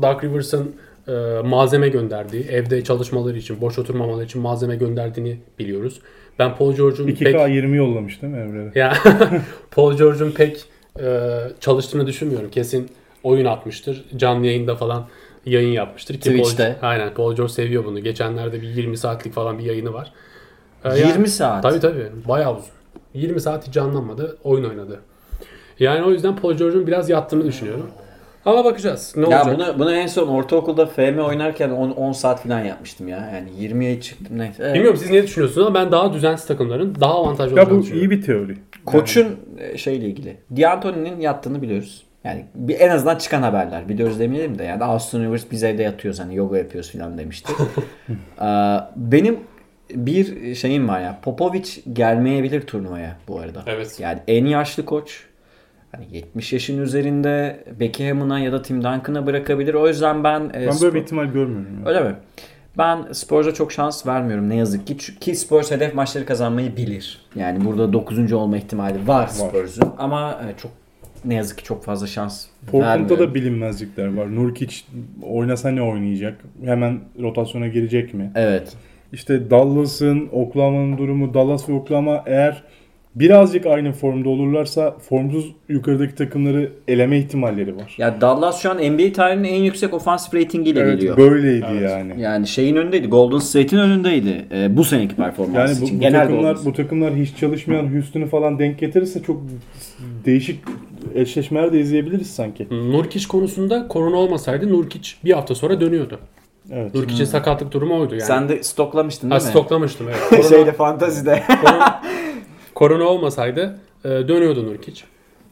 Dark Rivers'ın e, malzeme gönderdiği, evde çalışmaları için, boş oturmamaları için malzeme gönderdiğini biliyoruz. Ben Paul George'un 2K pek 20 yollamış değil mi Emre'ye? ya Paul George'un pek e, çalıştığını düşünmüyorum. Kesin oyun atmıştır. Canlı yayında falan yayın yapmıştır. Ki Twitch'te. Paul, aynen Paul George seviyor bunu. Geçenlerde bir 20 saatlik falan bir yayını var. Ee, 20 yani- saat. Tabii tabii. Bayağı uzun. 20 saat hiç canlanmadı. Oyun oynadı. Yani o yüzden Paul George'un biraz yattığını düşünüyorum. Ama bakacağız. Ne Ya olacak? bunu, bunu en son ortaokulda FM oynarken 10, 10 saat falan yapmıştım ya. Yani 20'ye çıktım neyse. Evet. Bilmiyorum siz ne düşünüyorsunuz ama ben daha düzensiz takımların daha avantajlı Ya olacağını bu düşünüyorum. iyi bir teori. Koçun e, şeyle ilgili. D'Antoni'nin yattığını biliyoruz. Yani bir, en azından çıkan haberler. Biliyoruz demeyelim de. Yani Austin Rivers biz evde yatıyoruz hani yoga yapıyoruz falan demişti. Benim bir şeyim var ya. Popovic gelmeyebilir turnuvaya bu arada. Evet. Yani en yaşlı koç. Hani 70 yaşın üzerinde Beckham'ına ya da Tim Duncan'a bırakabilir. O yüzden ben... e, Ben böyle spor- bir ihtimal görmüyorum. ya. Öyle mi? Ben Spurs'a çok şans vermiyorum ne yazık ki. Ki Spurs hedef maçları kazanmayı bilir. Yani burada 9. olma ihtimali var Spurs'un. Ama e, çok ne yazık ki çok fazla şans Portland'da da bilinmezlikler var. Nurkic oynasa ne oynayacak? Hemen rotasyona girecek mi? Evet. İşte Dallas'ın, Oklahoma'nın durumu, Dallas ve Oklahoma eğer birazcık aynı formda olurlarsa formsuz yukarıdaki takımları eleme ihtimalleri var. Ya Dallas şu an NBA tarihinin en yüksek ofansif ratingiyle Evet, geliyor. böyleydi Evet. yani. Yani şeyin önündeydi. Golden State'in önündeydi. e, bu seneki performans Yani bu, için. bu Genel takımlar bu takımlar hiç çalışmayan Houston'u falan denk getirirse çok değişik eşleşmeler de izleyebiliriz sanki. Nurkic konusunda korona olmasaydı Nurkic bir hafta sonra dönüyordu. Evet. Nurkic'in sakatlık durumu oydu yani. Sen de stoklamıştın ha, değil mi? stoklamıştım evet. Korona, Şeyde fantazide. korona, korona olmasaydı e, dönüyordu Nurkic.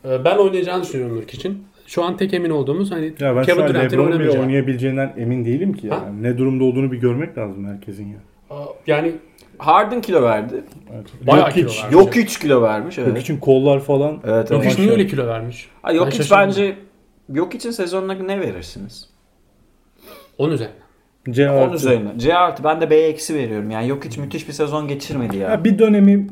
E, ben oynayacağını düşünüyorum Nurkic'in. Şu an tek emin olduğumuz hani Ya ben Kevin Durant'in oynamayacağı. oynayabileceğinden emin değilim ki. Ha? Yani. Ne durumda olduğunu bir görmek lazım herkesin ya. Aa, Yani Harden kilo verdi. Evet. Bayağı Jokic- kilo verdi. Yok 3 kilo vermiş. Evet. Jokic'in kollar falan. Evet, evet. Jokic niye Maşallah. öyle kilo vermiş? Ha, yok Ben bence yok için sezonuna ne verirsiniz? 10 üzerine. C 10 artı. üzerine. C artı ben de B eksi veriyorum. Yani yok hiç müthiş bir sezon geçirmedi ya. Ya bir dönemi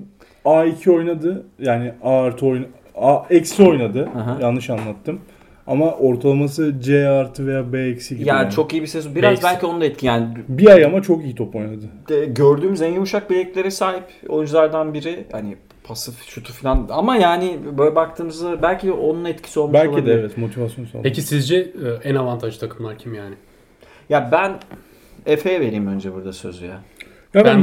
A2 oynadı. Yani A artı oyna A eksi oynadı. Aha. Yanlış anlattım. Ama ortalaması C artı veya B eksi gibi. Yani yani. çok iyi bir sezon. Biraz Eksi. belki onun da etki. Yani bir ay ama çok iyi top oynadı. de, gördüğümüz en yumuşak bileklere sahip oyunculardan biri. Hani pasif şutu falan. Ama yani böyle baktığımızda belki onun etkisi olmuş Belki olabilir. de evet motivasyon sağladı. Peki sizce e, en avantajlı takımlar kim yani? Ya ben Efe'ye vereyim önce burada sözü ya. Ya Ben ben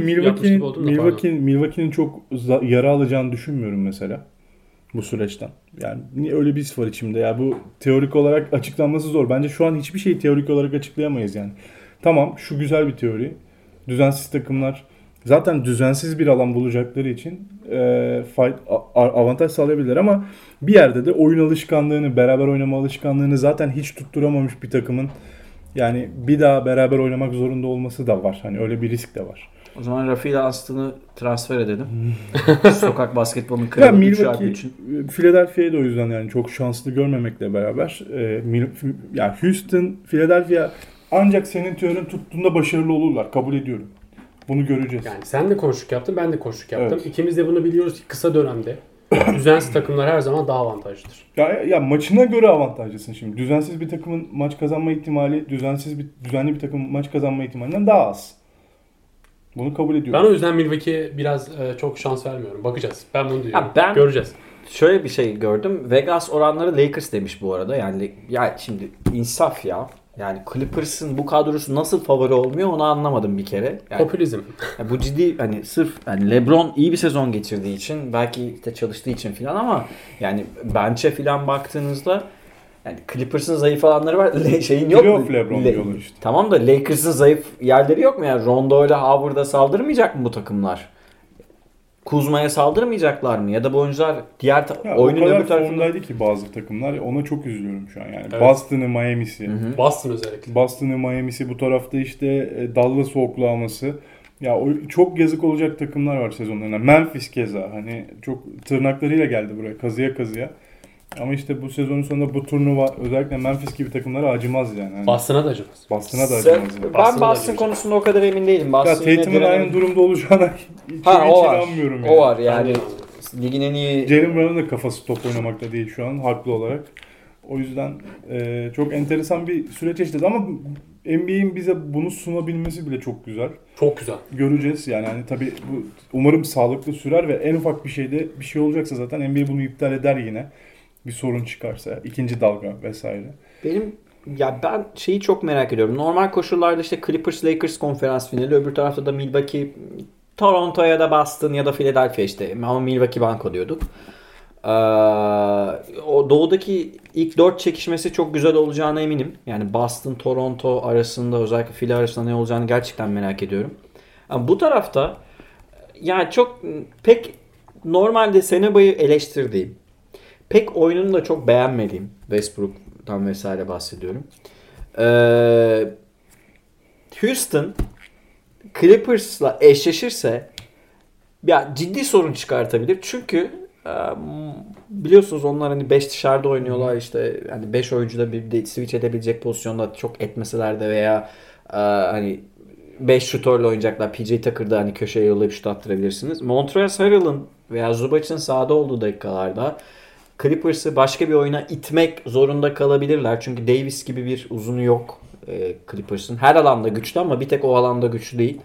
Milwaukee'nin gibi oldum da Milwaukee, Milwaukee'nin çok yara alacağını düşünmüyorum mesela bu süreçten. Yani niye öyle bir his var içimde. Ya bu teorik olarak açıklanması zor. Bence şu an hiçbir şeyi teorik olarak açıklayamayız yani. Tamam şu güzel bir teori. Düzensiz takımlar zaten düzensiz bir alan bulacakları için e, fay- a- avantaj sağlayabilirler ama bir yerde de oyun alışkanlığını, beraber oynama alışkanlığını zaten hiç tutturamamış bir takımın yani bir daha beraber oynamak zorunda olması da var. Hani öyle bir risk de var. O zaman Rafi ile Aslı'nı transfer edelim. Sokak basketbolunun kralı 3 Milwaukee, için. Philadelphia'yı da o yüzden yani çok şanslı görmemekle beraber e, Mil- ya Houston, Philadelphia ancak senin teorin tuttuğunda başarılı olurlar. Kabul ediyorum. Bunu göreceğiz. Yani sen de koşuk yaptın, ben de koşuk yaptım. Evet. İkimiz de bunu biliyoruz ki kısa dönemde düzensiz takımlar her zaman daha avantajlıdır. Ya, ya maçına göre avantajlısın şimdi. Düzensiz bir takımın maç kazanma ihtimali, düzensiz bir düzenli bir takımın maç kazanma ihtimalinden daha az. Bunu kabul Ben ediyorum. o yüzden Milwaukee'ye biraz e, çok şans vermiyorum. Bakacağız. Ben bunu diyorum. Ha, ben- Göreceğiz. Şöyle bir şey gördüm. Vegas oranları Lakers demiş bu arada. Yani ya şimdi insaf ya. Yani Clippers'ın bu kadrosu nasıl favori olmuyor onu anlamadım bir kere. Yani, Popülizm. ya bu ciddi hani sırf hani LeBron iyi bir sezon geçirdiği için belki işte çalıştığı için filan ama yani bench'e filan baktığınızda yani Clippers'ın zayıf alanları var. Le- şeyin yok Playoff mu? LeBron Le- diyorlar işte. Tamam da Lakers'ın zayıf yerleri yok mu ya? Rondo ile Howard'a saldırmayacak mı bu takımlar? Kuzma'ya saldırmayacaklar mı? Ya da bu oyuncular diğer ta- Ya oyunun o kadar öbür tarafında... formdaydı ki bazı takımlar. Ona çok üzülüyorum şu an yani. Evet. Boston'ı, Miami'si. Boston özellikle. Boston'ı, Miami'si bu tarafta işte e, Dallas Oklahoma'sı. Ya çok yazık olacak takımlar var sezonlarına. Memphis keza hani çok tırnaklarıyla geldi buraya kazıya kazıya. Ama işte bu sezonun sonunda bu turnuva özellikle Memphis gibi takımlara acımaz yani. Hani Boston'a da acımaz. Boston'a da Sen- acımaz yani. ben Boston'da Boston acımayacak. konusunda o kadar emin değilim. Ya Boston yine Tatum'un aynı durumda olacağına hiç, Ha hiç o var. inanmıyorum yani. O var yani. De Ligin en iyi Jalen Brown'un da kafası top oynamakta değil şu an haklı olarak. O yüzden e, çok enteresan bir süreç yaşadı ama NBA'in bize bunu sunabilmesi bile çok güzel. Çok güzel. Göreceğiz yani hani tabii bu umarım sağlıklı sürer ve en ufak bir şeyde bir şey olacaksa zaten NBA bunu iptal eder yine. Bir sorun çıkarsa ikinci dalga vesaire. Benim ya ben şeyi çok merak ediyorum. Normal koşullarda işte Clippers Lakers konferans finali öbür tarafta da Milwaukee Toronto ya da Boston ya da Philadelphia işte ama Milwaukee banko diyorduk. Ee, o doğudaki ilk dört çekişmesi çok güzel olacağına eminim. Yani Boston, Toronto arasında özellikle Philly arasında ne olacağını gerçekten merak ediyorum. Ama bu tarafta yani çok pek normalde sene boyu eleştirdiğim pek oyununu da çok beğenmediğim Westbrook'tan vesaire bahsediyorum. Ee, Houston Clippers'la eşleşirse ya ciddi sorun çıkartabilir. Çünkü e, biliyorsunuz onlar hani 5 dışarıda oynuyorlar işte hani 5 oyuncu da bir de switch edebilecek pozisyonda çok etmeseler de veya e, hani 5 şutörle oynayacaklar. PJ Tucker'da hani köşeye yollayıp şut attırabilirsiniz. Montrezl Harrell'ın veya Zubac'ın sahada olduğu dakikalarda Clippers'ı başka bir oyuna itmek zorunda kalabilirler. Çünkü Davis gibi bir uzunu yok e, Clippers'ın. Her alanda güçlü ama bir tek o alanda güçlü değil.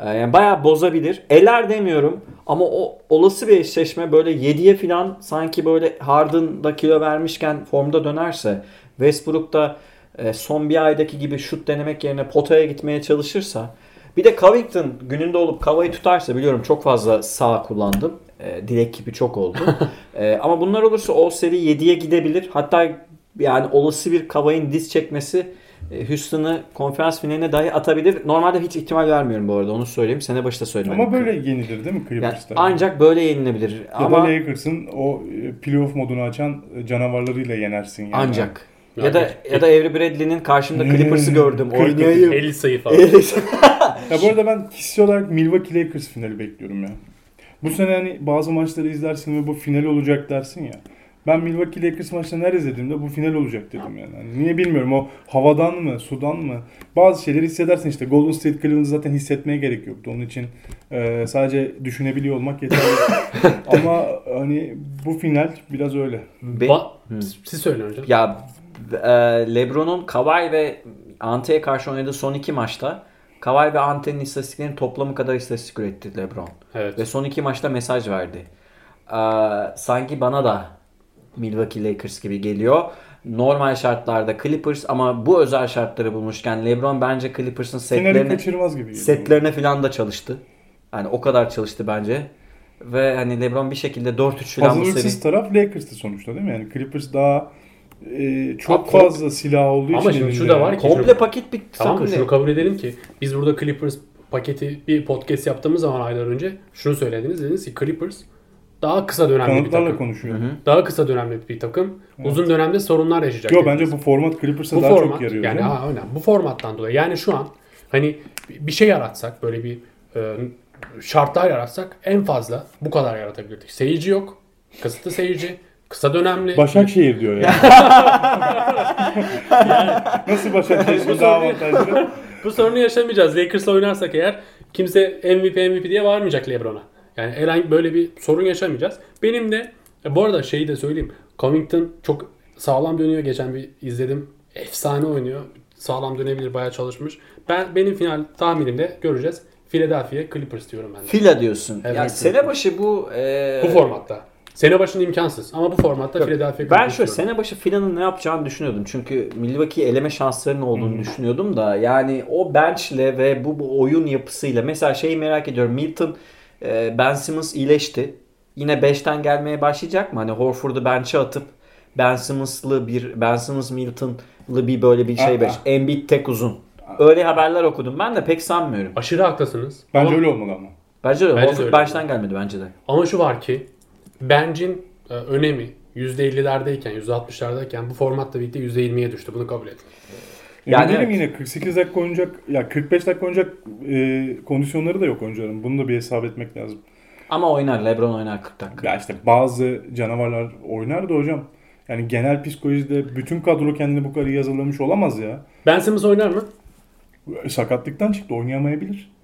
E, yani bayağı bozabilir. Eler demiyorum ama o olası bir eşleşme böyle 7'ye falan sanki böyle Harden'da kilo vermişken formda dönerse Westbrook da e, son bir aydaki gibi şut denemek yerine potaya gitmeye çalışırsa bir de Covington gününde olup kavayı tutarsa biliyorum çok fazla sağ kullandım. E, dilek gibi çok oldu. e, ama bunlar olursa o seri 7'ye gidebilir. Hatta yani olası bir kavayın diz çekmesi e, Houston'ı konferans finaline dahi atabilir. Normalde hiç ihtimal vermiyorum bu arada onu söyleyeyim. Sene başta söyledim. Ama böyle yenilir değil mi yani Clippers'ta? ancak böyle yenilebilir. ya ama da Lakers'ın o e, playoff modunu açan e, canavarlarıyla yenersin yani. ancak ya Yani da geç- ya da Avery Bradley'nin karşımda Hmm. Clippers'ı gördüm. Oynayayım. 50 sayı falan. Ya bu arada ben kişisel olarak Milwaukee Lakers finali bekliyorum ya. Bu sene hani bazı maçları izlersin ve bu final olacak dersin ya. Ben Milwaukee Lakers maçlarını her izlediğimde bu final olacak dedim yani. Hani niye bilmiyorum o havadan mı, sudan mı? Bazı şeyleri hissedersin işte. Golden State Cleveland'ı zaten hissetmeye gerek yoktu. Onun için e, sadece düşünebiliyor olmak yeterli. Ama hani bu final biraz öyle. Be- Ba- Siz söyleyin hocam. Ya e, LeBron'un Kawhi ve Ante'ye karşı oynadığı son iki maçta Kawhi ve Ante'nin istatistiklerinin toplamı kadar istatistik üretti LeBron. Evet. Ve son iki maçta mesaj verdi. E, sanki bana da Milwaukee Lakers gibi geliyor. Normal şartlarda Clippers ama bu özel şartları bulmuşken LeBron bence Clippers'ın setlerine, kaçırmaz gibi geliyor. setlerine falan da çalıştı. Yani o kadar çalıştı bence. Ve hani LeBron bir şekilde 4-3 falan bu seri. Hazırlıksız taraf Lakers'tı sonuçta değil mi? Yani Clippers daha e, çok Abi, fazla silah olduğu için Ama şimdi şu da var ki- Komple paket bir Tamam takım Şunu kabul edelim ki biz burada Clippers paketi bir podcast yaptığımız zaman aylar önce şunu söylediniz. Dediniz ki Clippers daha kısa dönemli bir Kanıtlarla takım. konuşuyor. Daha kısa dönemli bir takım. Uzun dönemde sorunlar yaşayacak. Yo dediniz. bence bu format Clippers'a bu daha format çok yarıyor. yani ha, öyle. bu formattan dolayı yani şu an hani bir şey yaratsak böyle bir e, şartlar yaratsak en fazla bu kadar yaratabilirdik. Seyirci yok. Kısıtlı seyirci. Kısa dönemli. Başakşehir diyor yani. Nasıl Başakşehir Bu daha avantajlı? Bu sorunu yaşamayacağız. Lakers'la oynarsak eğer kimse MVP MVP diye bağırmayacak LeBron'a. Yani herhangi böyle bir sorun yaşamayacağız. Benim de e, bu arada şeyi de söyleyeyim. Covington çok sağlam dönüyor. Geçen bir izledim. Efsane oynuyor. Sağlam dönebilir. Bayağı çalışmış. Ben benim final tahminimde göreceğiz. Philadelphia Clippers diyorum ben de. Fila diyorsun. Evet, ya evet. sene başı bu e, Bu formatta. Sene başında imkansız ama bu formatta Philadelphia Clippers ben şöyle sene başı Fila'nın ne yapacağını düşünüyordum. Çünkü Milwaukee eleme şanslarının olduğunu Hmm. düşünüyordum da yani o benchle ve bu, bu oyun yapısıyla mesela şeyi merak ediyorum. Milton e, Ben Simmons iyileşti. Yine 5'ten gelmeye başlayacak mı? Hani Horford'u bench'e atıp Ben Simmons'lı bir Ben Simmons Milton'lı bir böyle bir şey Ah, 5. Embiid tek uzun. Öyle haberler okudum. Ben de pek sanmıyorum. Aşırı haklısınız. Bence ama, öyle olmalı ama. Bence de Bence de Horford öyle. bench'ten gelmedi bence de. ama şu var ki bencin e, önemi %50'lerdeyken, %60'lardayken bu formatla birlikte %20'ye düştü. Bunu kabul edin. Yani Yani evet. yine 48 dakika oynayacak, ya 45 dakika oynayacak e, kondisyonları da yok oyuncuların. Bunu da bir hesap etmek lazım. Ama oynar. LeBron oynar 40 dakika. Ya işte bazı canavarlar oynar da hocam. Yani genel psikolojide bütün kadro kendini bu kadar iyi hazırlamış olamaz ya. Ben Simmons oynar mı? Sakatlıktan çıktı oynayamayabilir.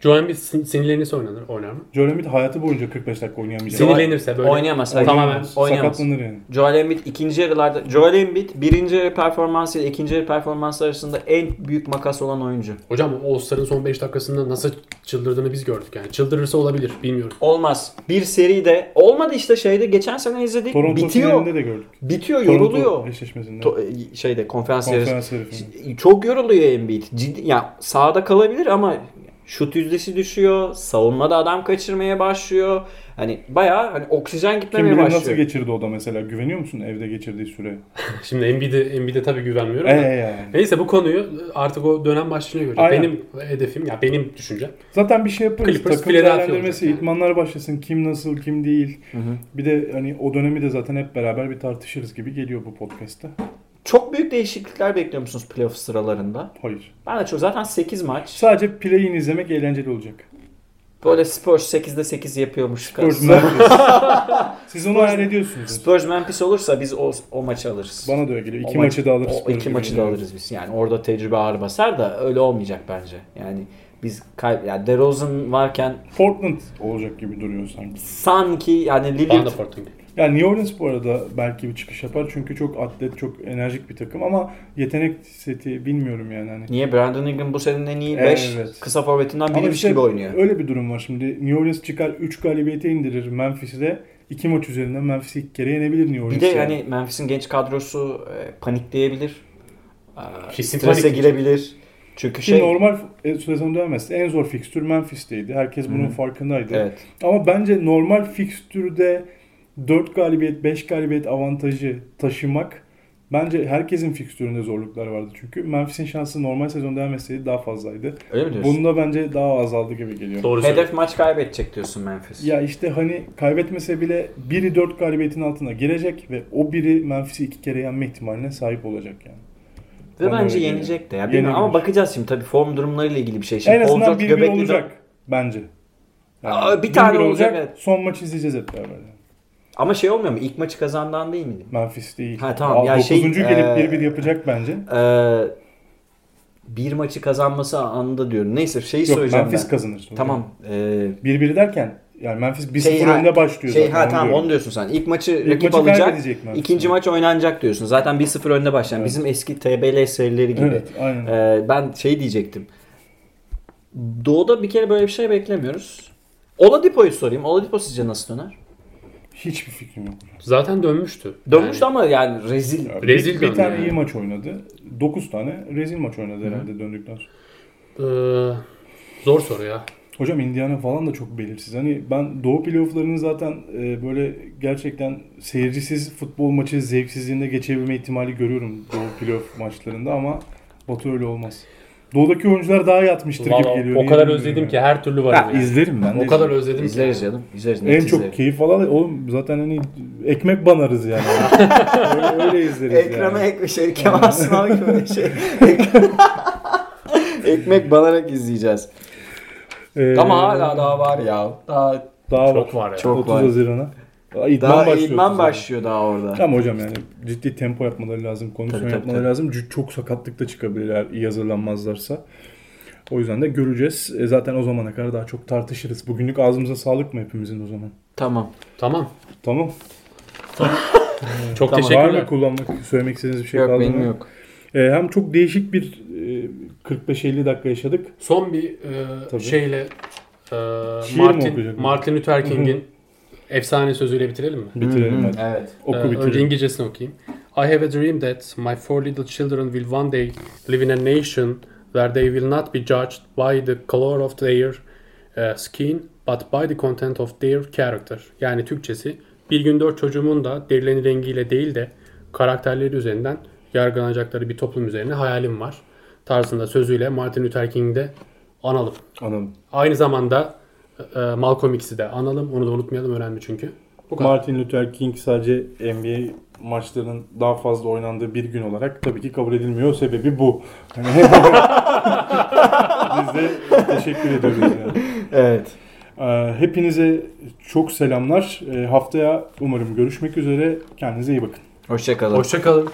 Joel Embiid sin- sinirlenirse oynar, oynar mı? Joel Embiid hayatı boyunca 45 dakika oynayamayacak. Sinir- Sinirlenirse böyle. Oynayamaz, hayır. Tamamen. Oynayamaz. Sakatlanır yani. Joel Embiid ikinci yarılarda Joel Embiid birinci yarı performansı ile ikinci yarı performansı arasında en büyük makas olan oyuncu. Hocam All-Star'ın son 5 dakikasında nasıl çıldırdığını biz gördük yani. Çıldırırsa olabilir bilmiyorum. Olmaz. Bir seri de olmadı işte şeyde geçen sene izledik. Toronto bitiyor. finalinde de gördük. Bitiyor, Toronto yoruluyor. eşleşmesinde. To- şeyde konferans, yarısı. Konferans yarı Çok yoruluyor Embiid. Ciddi ya sahada kalabilir ama şut yüzdesi düşüyor. Savunmada adam kaçırmaya başlıyor. Hani bayağı hani oksijen Kim gitmemeye bilir nasıl başlıyor. geçirdi o da mesela. Güveniyor musun evde geçirdiği süre? Şimdi Embiid'e Embiid'e tabii güvenmiyorum. Da. yani. Neyse bu konuyu artık o dönem başlayınca göreceğiz. Aynen. Benim hedefim ya benim düşüncem. Zaten bir şey yaparız. Clippers, Takım değerlendirmesi, yani. idmanlar başlasın. Kim nasıl, kim değil. Hı hı. Bir de hani o dönemi de zaten hep beraber bir tartışırız gibi geliyor bu podcast'ta. Çok büyük değişiklikler bekliyor musunuz playoff sıralarında? Hayır. Ben de çok zaten 8 maç. Sadece play'ini izlemek eğlenceli olacak. Böyle Spurs 8'de 8 yapıyormuş. Spurs Memphis. Siz onu hayal ediyorsunuz. Spurs Memphis olursa biz o, o maçı alırız. Bana da öyle geliyor. İki O maçı da alırız. O iki Spurs maçı da alırız biz. Yani orada tecrübe ağır basar da öyle olmayacak bence. Yani biz kay yani DeRozan varken Portland olacak gibi duruyor sanki. sanki yani Lillard Portland. Yani New Orleans bu arada belki bir çıkış yapar çünkü çok atlet, çok enerjik bir takım ama yetenek seti bilmiyorum yani hani. niye Brandon Ingram bu senenin en iyi 5 Evet. kısa forvetinden biriymiş işte gibi oynuyor. öyle bir durum var şimdi. New Orleans çıkar 3 galibiyete indirir Memphis'i de. 2 maç üzerinden Memphis'i ilk kere yenebilir New Orleans. Bir de yani. yani Memphis'in genç kadrosu e, panikleyebilir. E, Kesin strese panik. girebilir. Çünkü şey normal e, sezon dönmesi en zor fikstür Memphis'teydi. Herkes bunun Hı. farkındaydı. evet. Ama bence normal fikstürde 4 galibiyet, 5 galibiyet avantajı taşımak bence herkesin fikstüründe zorluklar vardı. Çünkü Memphis'in şansı normal sezon devam etseydi daha fazlaydı. Öyle mi diyorsun? Bunda bence daha azaldı gibi geliyor. Doğru Hedef söylüyorsun. maç kaybedecek diyorsun Memphis. Ya işte hani kaybetmese bile biri 4 galibiyetin altına girecek ve o biri Memphis'i iki kere yenme ihtimaline sahip olacak yani. Ve Bana bence yenecek de. Ya bilmiyorum ama bakacağız şimdi tabii form durumlarıyla ilgili bir şey. Şimdi en azından Paul George 1-1 göbekli olacak bence. Aa, bir tane 1-1 olacak, evet. Son maç izleyeceğiz hep beraber. yani. Ama şey olmuyor mu? İlk maçı kazandan değil miydi? Memphis değil. Ha, tamam. Aa, Ya şey, dokuzuncu e, gelip 1-1 yapacak bence. Ee, bir maçı kazanması anında diyorum. Neyse şeyi Yok söyleyeceğim Memphis ben. kazanır. Tamam. Ee, 1-1 derken yani Memphis 1-0 Şey, önde başlıyor şey zaten. ha onu tamam diyorum. onu diyorsun sen. İlk maçı İlk rakip maçı alacak. Memphis. İkinci maç oynanacak diyorsun. Zaten 1-0 önde başlayan. Evet. Bizim eski TBL serileri gibi. Evet aynen. Ee, ben şey diyecektim. Doğu'da bir kere böyle bir şey beklemiyoruz. Oladipo'yu sorayım. Oladipo sizce nasıl döner? Hiçbir fikrim yok. Zaten dönmüştü. Dönmüştü ama yani rezil. Ya, Rezil bir, bir tane yani. iyi maç oynadı. 9 tane rezil maç oynadı herhalde döndükten sonra. Ee, zor soru ya. Hocam Indiana falan da çok belirsiz. Hani ben Doğu playofflarını zaten e, böyle gerçekten seyircisiz futbol maçı zevksizliğinde geçebilme ihtimali görüyorum Doğu playoff maçlarında ama Batı öyle olmaz. Doğudaki oyuncular daha yatmıştır gibi Vallahi geliyor. o Niye kadar bilmiyorum özledim ya. ki her türlü varım. Ya yani. izlerim ben de. O kadar özledim İzleriz ki. canım. İzleriz. En net çok izleriz. keyif alan oğlum zaten hani ekmek banarız yani. öyle, öyle izleriz Ekrana yani. ek şey Kemal Sunal gibi bir şey. Ekmek banarak izleyeceğiz. Ee, Ama hala daha var ya. Daha daha Çok var ya. Çok 30 var. Haziran'a. Daha idman daha başlıyor. idman 30'a. başlıyor daha orada. Ama hocam yani ciddi tempo yapmaları lazım, kondisyon Tabii, tabii, yapmaları tabii. lazım. Çok sakatlık da çıkabilirler iyi hazırlanmazlarsa. O yüzden de göreceğiz. E, zaten o zamana kadar daha çok tartışırız. Bugünlük ağzımıza sağlık mı hepimizin o zaman? Tamam. Tamam. Tamam. Çok Tamam. Var teşekkürler. mı kullanmak, söylemek istediğiniz bir şey yok kaldı benim mı? yok. E, hem çok değişik bir e, 45-50 dakika yaşadık. Son bir e, Tabii. şeyle e, Şiir Martin? Martin Luther King'in efsane sözüyle bitirelim mi? Bitirelim hadi. Evet. Oku Ee, önce bitirelim. İngilizcesini okuyayım. I have a dream that my four little children will one day live in a nation where they will not be judged by the color of their uh, skin but by the content of their character. Yani Türkçesi bir gün dört çocuğumun da derilerinin rengiyle değil de karakterleri üzerinden yargılanacakları bir toplum üzerine hayalim var. Tarzında sözüyle Martin Luther King'i de analım. Anladım. Aynı zamanda Malcolm X'i de analım. Onu da unutmayalım önemli çünkü. Bu kadar. Martin Luther King sadece NBA maçlarının daha fazla oynandığı bir gün olarak tabii ki kabul edilmiyor. Sebebi bu. Biz de teşekkür ediyoruz. Yani. Evet. Ee, Hepinize çok selamlar. Ee, Haftaya umarım görüşmek üzere. Kendinize iyi bakın. Hoşçakalın. Hoşçakalın.